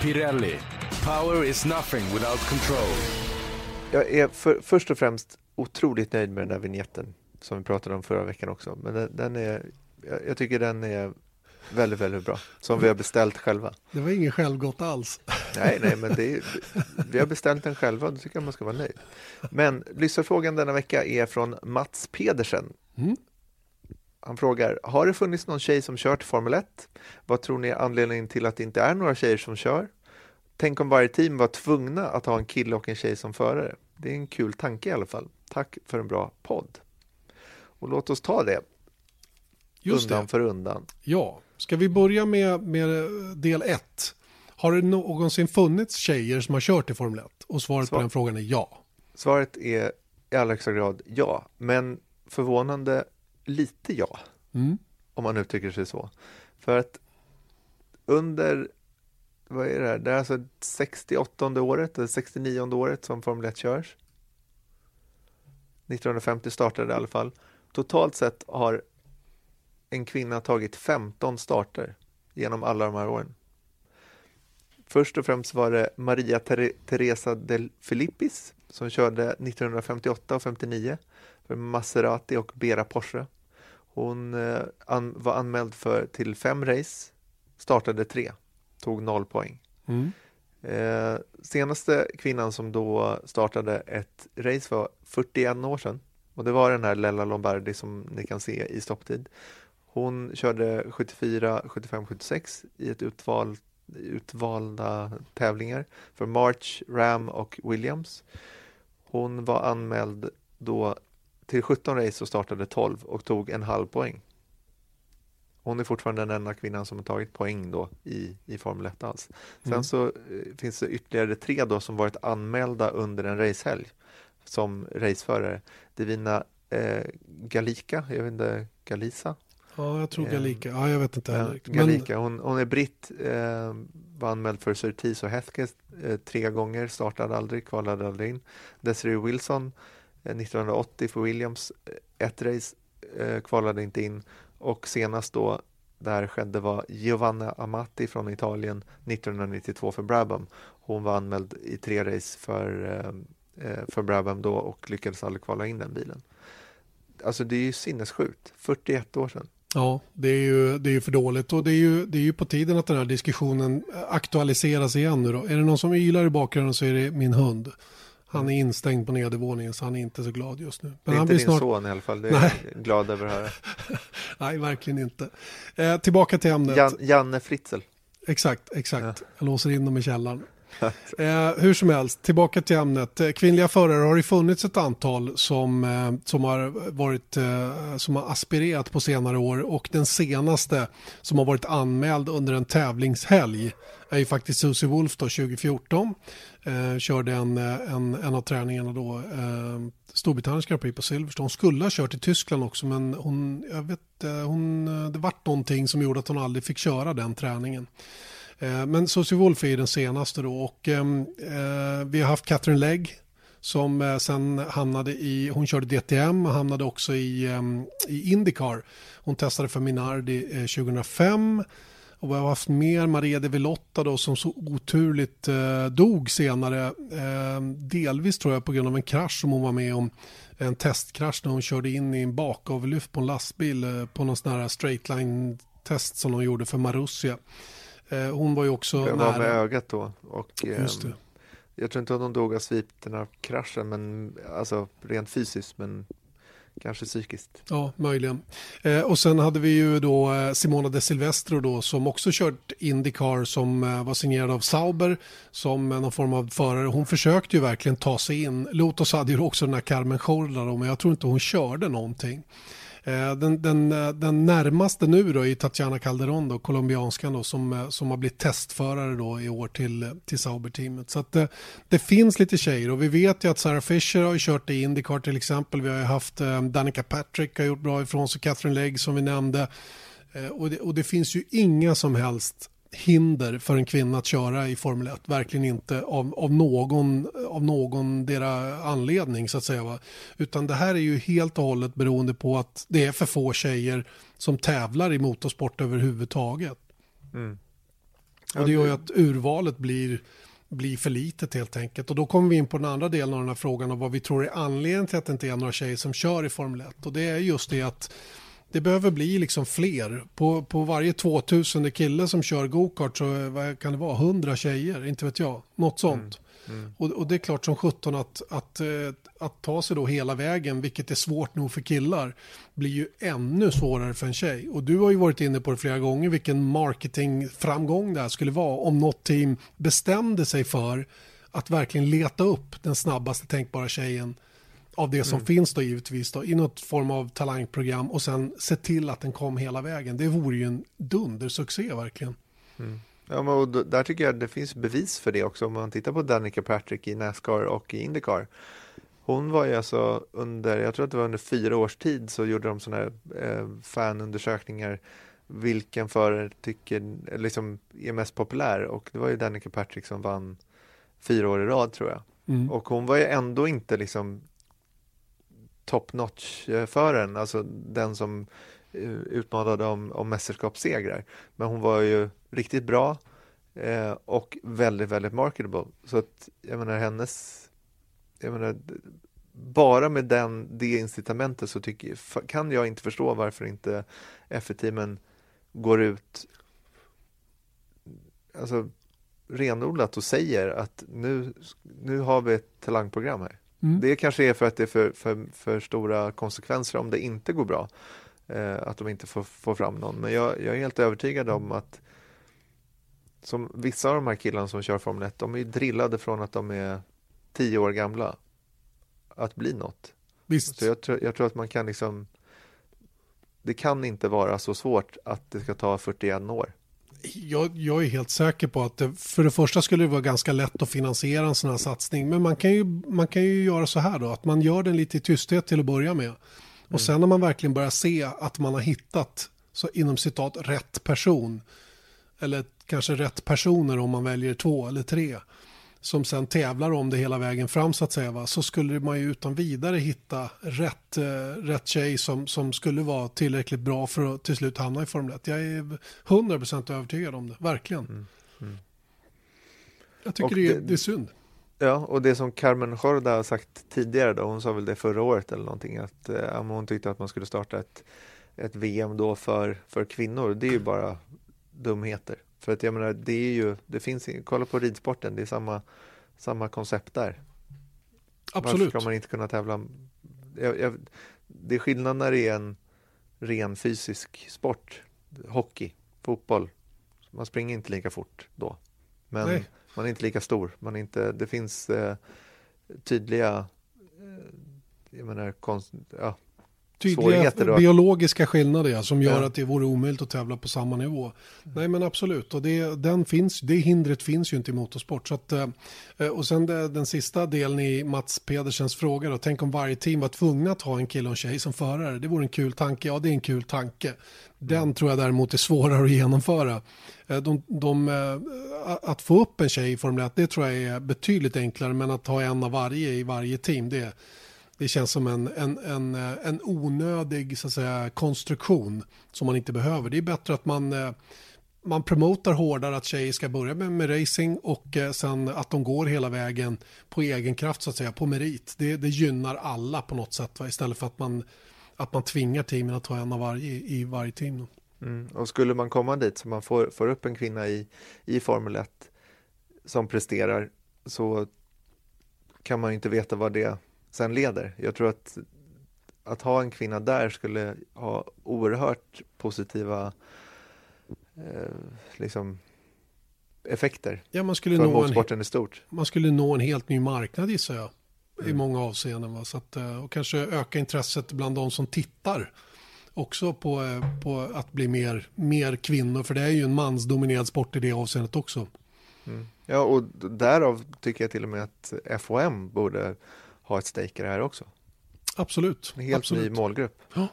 Pirelli, power is nothing without control. Jag är för, först och främst otroligt nöjd med den där vignetten som vi pratade om förra veckan också. Men den, den är jag, jag tycker den är väldigt, väldigt bra. Som vi har beställt själva. Det var inget självgott alls. Nej, nej, men det är, vi har beställt den själva och då tycker jag man ska vara nöjd. Men lyssnarfrågan denna vecka är från Mats Pedersen. Mm. Han frågar, har det funnits någon tjej som kört Formel 1? Vad tror ni är anledningen till att det inte är några tjejer som kör? Tänk om varje team var tvungna att ha en kille och en tjej som förare. Det är en kul tanke i alla fall. Tack för en bra podd. Och låt oss ta det. Just undan det. för undan. Ja, ska vi börja med, med del 1? Har det någonsin funnits tjejer som har kört i Formel 1? Och svaret Svar. på den frågan är ja. Svaret är i allra högsta grad ja, men förvånande lite ja. Mm. Om man uttrycker sig så. För att under, vad är det här, det är alltså 68 året, eller 69 året som Formel 1 körs. 1950 startade det i alla fall. Totalt sett har en kvinna tagit 15 starter genom alla de här åren. Först och främst var det Maria Teresa del Filippis som körde 1958 och 59 för Maserati och Bera Porsche. Hon eh, an, var anmäld för, till fem race, startade tre, tog noll poäng. Mm. Eh, senaste kvinnan som då startade ett race var 41 år sedan och det var den här Lella Lombardi som ni kan se i stopptid. Hon körde 74, 75, 76 i ett utval, utvalda tävlingar för March, Ram och Williams. Hon var anmäld då till 17 race och startade 12 och tog en halv poäng. Hon är fortfarande den enda kvinnan som har tagit poäng då i, i Formel 1 alls. Sen mm. så eh, finns det ytterligare tre då som varit anmälda under en racehelg som raceförare. Divina eh, Galika, jag vet inte, Galisa, Ja, jag tror Galika. Ja, jag vet inte heller. Galika, hon, hon är britt, eh, var anmäld för Surtees och Hesketh eh, tre gånger, startade aldrig, kvalade aldrig in. Desiree Wilson eh, 1980 för Williams, eh, ett race, eh, kvalade inte in och senast då där skedde var Giovanna Amati från Italien 1992 för Brabham. Hon var anmäld i tre race för, eh, eh, för Brabham då och lyckades aldrig kvala in den bilen. Alltså det är ju sinnessjukt, 41 år sedan. Ja, det är ju, det är för dåligt och det är, ju, det är ju på tiden att den här diskussionen aktualiseras igen nu då. Är det någon som ylar i bakgrunden så är det min hund. Han är instängd på nedervåningen så han är inte så glad just nu. Men det är han inte din snart... son i alla fall, det är Nej. jag glad över att höra. Nej, verkligen inte. Eh, tillbaka till ämnet. Jan, Janne Fritzl. Exakt, exakt. Ja. Jag låser in dem i källaren. Eh, hur som helst, tillbaka till ämnet. Eh, kvinnliga förare har det funnits ett antal som, eh, som, har varit, eh, som har aspirerat på senare år och den senaste som har varit anmäld under en tävlingshelg är ju faktiskt Susie Wolf då 2014. Eh, körde en, eh, en, en av träningarna då, eh, Storbritanniens Grand Prix på Silverstone. Hon skulle ha kört i Tyskland också men hon, jag vet, eh, hon, eh, det vart någonting som gjorde att hon aldrig fick köra den träningen. Eh, men Susie Wolf är den senaste då och eh, vi har haft Catherine Legg som sen hamnade i, hon körde DTM och hamnade också i, i Indycar. Hon testade för Minardi 2005 och vi har haft mer Maria de Velotta då som så oturligt eh, dog senare. Eh, delvis tror jag på grund av en krasch som hon var med om. En testkrasch när hon körde in i en bakavlyft på en lastbil eh, på någon sån här straight line test som de gjorde för Marussia. Eh, hon var ju också Jag nära. var med ögat då. Och, Just det. Jag tror inte att hon dog av sviterna av kraschen, men, alltså rent fysiskt, men kanske psykiskt. Ja, möjligen. Eh, och sen hade vi ju då eh, Simona de Silvestro då som också kört Indycar som eh, var signerad av Sauber som eh, någon form av förare. Hon försökte ju verkligen ta sig in. Lotus hade ju också den här Carmen Schorla då, men jag tror inte hon körde någonting. Eh, den, den, eh, den närmaste nu då är Tatiana Calderon, då, colombianskan då, som, eh, som har blivit testförare då i år till, till Sauber-teamet. Så att det, det finns lite tjejer och vi vet ju att Sarah Fisher har ju kört i Indycar till exempel. Vi har ju haft Danica Patrick har gjort bra ifrån sig, Catherine Legg som vi nämnde. Och det, och det finns ju inga som helst hinder för en kvinna att köra i Formel 1. Verkligen inte av, av någon, av någon dera anledning så att säga. Va? Utan det här är ju helt och hållet beroende på att det är för få tjejer som tävlar i motorsport överhuvudtaget. Mm. Och det gör ju att urvalet blir, blir för litet helt enkelt. Och då kommer vi in på den andra delen av den här frågan och vad vi tror är anledningen till att det inte är några tjejer som kör i Formel 1. Och det är just det att det behöver bli liksom fler. På, på varje 2000 kille som kör gokart så är- vad kan det vara 100 tjejer, inte vet jag. Något sånt. Mm. Och, och det är klart som 17 att, att, eh, att ta sig då hela vägen, vilket är svårt nog för killar, blir ju ännu svårare för en tjej. Och du har ju varit inne på det flera gånger, vilken marketingframgång det här skulle vara om något team bestämde sig för att verkligen leta upp den snabbaste tänkbara tjejen av det som finns då givetvis då, i något form av talangprogram och sen se till att den kom hela vägen. Det vore ju en dundersuccé verkligen. Ja, men och där tycker jag det finns bevis för det också om man tittar på Danica Patrick i Nascar och i Indycar. Hon var ju alltså under, jag tror att det var under fyra års tid så gjorde de sådana här eh, fanundersökningar vilken förare tycker, liksom är mest populär och det var ju Danica Patrick som vann fyra år i rad tror jag. Mm. Och hon var ju ändå inte liksom top notch-föraren, alltså den som eh, utmanade om, om mästerskapssegrar. Men hon var ju riktigt bra eh, och väldigt, väldigt marketable. Så att jag menar hennes, jag menar, bara med den, det incitamentet så tycker, kan jag inte förstå varför inte F1-teamen går ut alltså renodlat och säger att nu, nu har vi ett talangprogram här. Mm. Det kanske är för att det är för, för, för stora konsekvenser om det inte går bra. Eh, att de inte får, får fram någon. Men jag, jag är helt övertygad om att som vissa av de här killarna som kör Formel 1, de är drillade från att de är tio år gamla att bli något. Visst. Så jag, jag tror att man kan liksom det kan inte vara så svårt att det ska ta 41 år. Jag, jag är helt säker på att det, för det första skulle det vara ganska lätt att finansiera en sån här satsning. Men man kan, ju, man kan ju göra så här då, att man gör den lite i tysthet till att börja med. Och sen när man verkligen börjar se att man har hittat, så inom citat, rätt person. Eller kanske rätt personer om man väljer två eller tre. Som sen tävlar om det hela vägen fram så att säga. Va? Så skulle man ju utan vidare hitta rätt, eh, rätt tjej som, som skulle vara tillräckligt bra för att till slut hamna i Formel 1. Jag är 100% övertygad om det, verkligen. Jag tycker det, är, det- det är synd. Ja, och det som Carmen Jorda har sagt tidigare då, hon sa väl det förra året eller någonting, att eh, hon tyckte att man skulle starta ett, ett VM då för, för kvinnor. Det är ju bara dumheter. För att jag menar, det är ju, det finns, kolla på ridsporten, det är samma, samma koncept där. Absolut. Varför ska man inte kunna tävla? Jag, jag, det är skillnad när det är en ren fysisk sport. Hockey, fotboll. Man springer inte lika fort då. Men Nej. Man är inte lika stor. Man inte, det finns eh, tydliga eh, jag menar, konst, ja, Tydliga biologiska skillnader som gör ja. att det vore omöjligt att tävla på samma nivå. Mm. Nej men absolut, och det, den finns, det hindret finns ju inte i motorsport. Så att, eh, och sen den sista delen i Mats Pedersens fråga då, tänk om varje team var tvungna att ha en kille och en tjej som förare. Det vore en kul tanke, ja det är en kul tanke. Den mm. tror jag däremot är svårare att genomföra. Eh, de, de, eh, att få upp en tjej i Formel 1, det tror jag är betydligt enklare, men att ha en av varje i varje team, det det känns som en, en, en, eh, en onödig så att säga, konstruktion som man inte behöver. Det är bättre att man, eh, man promotar hårdare att tjejer ska börja med, med racing och eh, sen att de går hela vägen på egen kraft så att säga, på merit. Det, det gynnar alla på något sätt va? istället för att man, att man tvingar teamen att ta en av varje i varje team. Mm. Och skulle man komma dit så man får, får upp en kvinna i, i Formel 1 som presterar så kan man inte veta vad det sen leder. Jag tror att att ha en kvinna där skulle ha oerhört positiva eh, liksom, effekter ja, man skulle för nå motorsporten en, i stort. Man skulle nå en helt ny marknad gissar jag mm. i många avseenden. Va? Så att, eh, och kanske öka intresset bland de som tittar också på, eh, på att bli mer, mer kvinnor. För det är ju en mansdominerad sport i det avseendet också. Mm. Ja, och därav tycker jag till och med att FOM borde ha ett stake i det här också. Absolut. En helt absolut. ny målgrupp. Ja.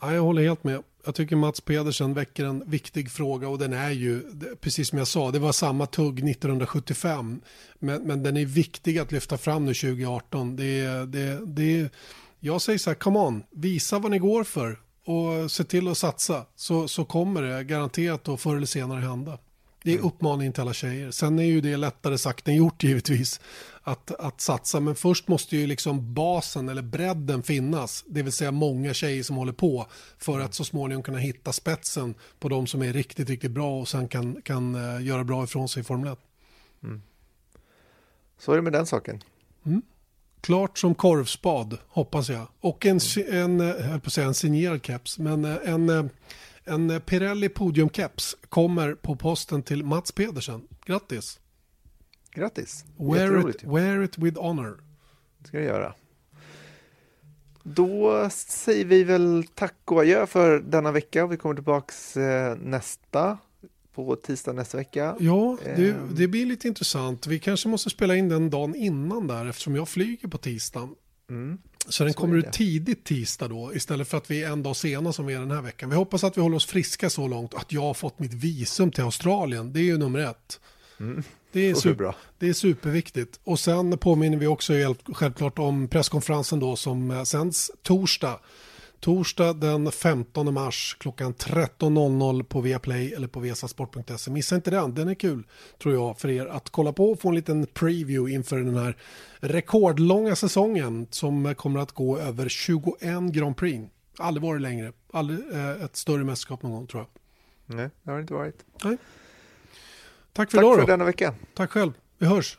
ja, jag håller helt med. Jag tycker Mats Pedersen väcker en viktig fråga och den är ju, precis som jag sa, det var samma tugg 1975. Men, men den är viktig att lyfta fram nu 2018. Det, det, det, jag säger så här, come on, visa vad ni går för och se till att satsa så, så kommer det garanterat att förr eller senare hända. Det är mm. uppmaningen till alla tjejer. Sen är ju det lättare sagt än gjort givetvis att, att satsa. Men först måste ju liksom basen eller bredden finnas. Det vill säga många tjejer som håller på för att så småningom kunna hitta spetsen på de som är riktigt, riktigt bra och sen kan, kan uh, göra bra ifrån sig i Formel 1. Mm. Så är det med den saken. Mm. Klart som korvspad, hoppas jag. Och en, mm. en, eh, på att säga en signerad keps, men eh, en, en Pirelli podiumkeps kommer på posten till Mats Pedersen. Grattis! Grattis! Wear it, wear it with honor. Det ska jag göra. Då säger vi väl tack och adjö för denna vecka. Vi kommer tillbaks eh, nästa på tisdag nästa vecka. Ja, det, ehm. det, blir lite intressant. Vi kanske måste spela in den dagen innan där eftersom jag flyger på tisdagen. Mm. Så den så kommer ut tidigt tisdag då istället för att vi är en dag sena som vi är den här veckan. Vi hoppas att vi håller oss friska så långt att jag har fått mitt visum till Australien. Det är ju nummer ett. Mm. Det är, super, det är superviktigt. Och sen påminner vi också självklart om presskonferensen då som sänds torsdag. Torsdag den 15 mars klockan 13.00 på Viaplay eller på viasasport.se. Missa inte den, den är kul tror jag för er att kolla på och få en liten preview inför den här rekordlånga säsongen som kommer att gå över 21 Grand Prix. Aldrig varit längre, aldrig eh, ett större mästerskap någon gång tror jag. Nej, det har det inte varit. Nej. Tack för Tack idag för denna vecka. Tack själv. Vi hörs.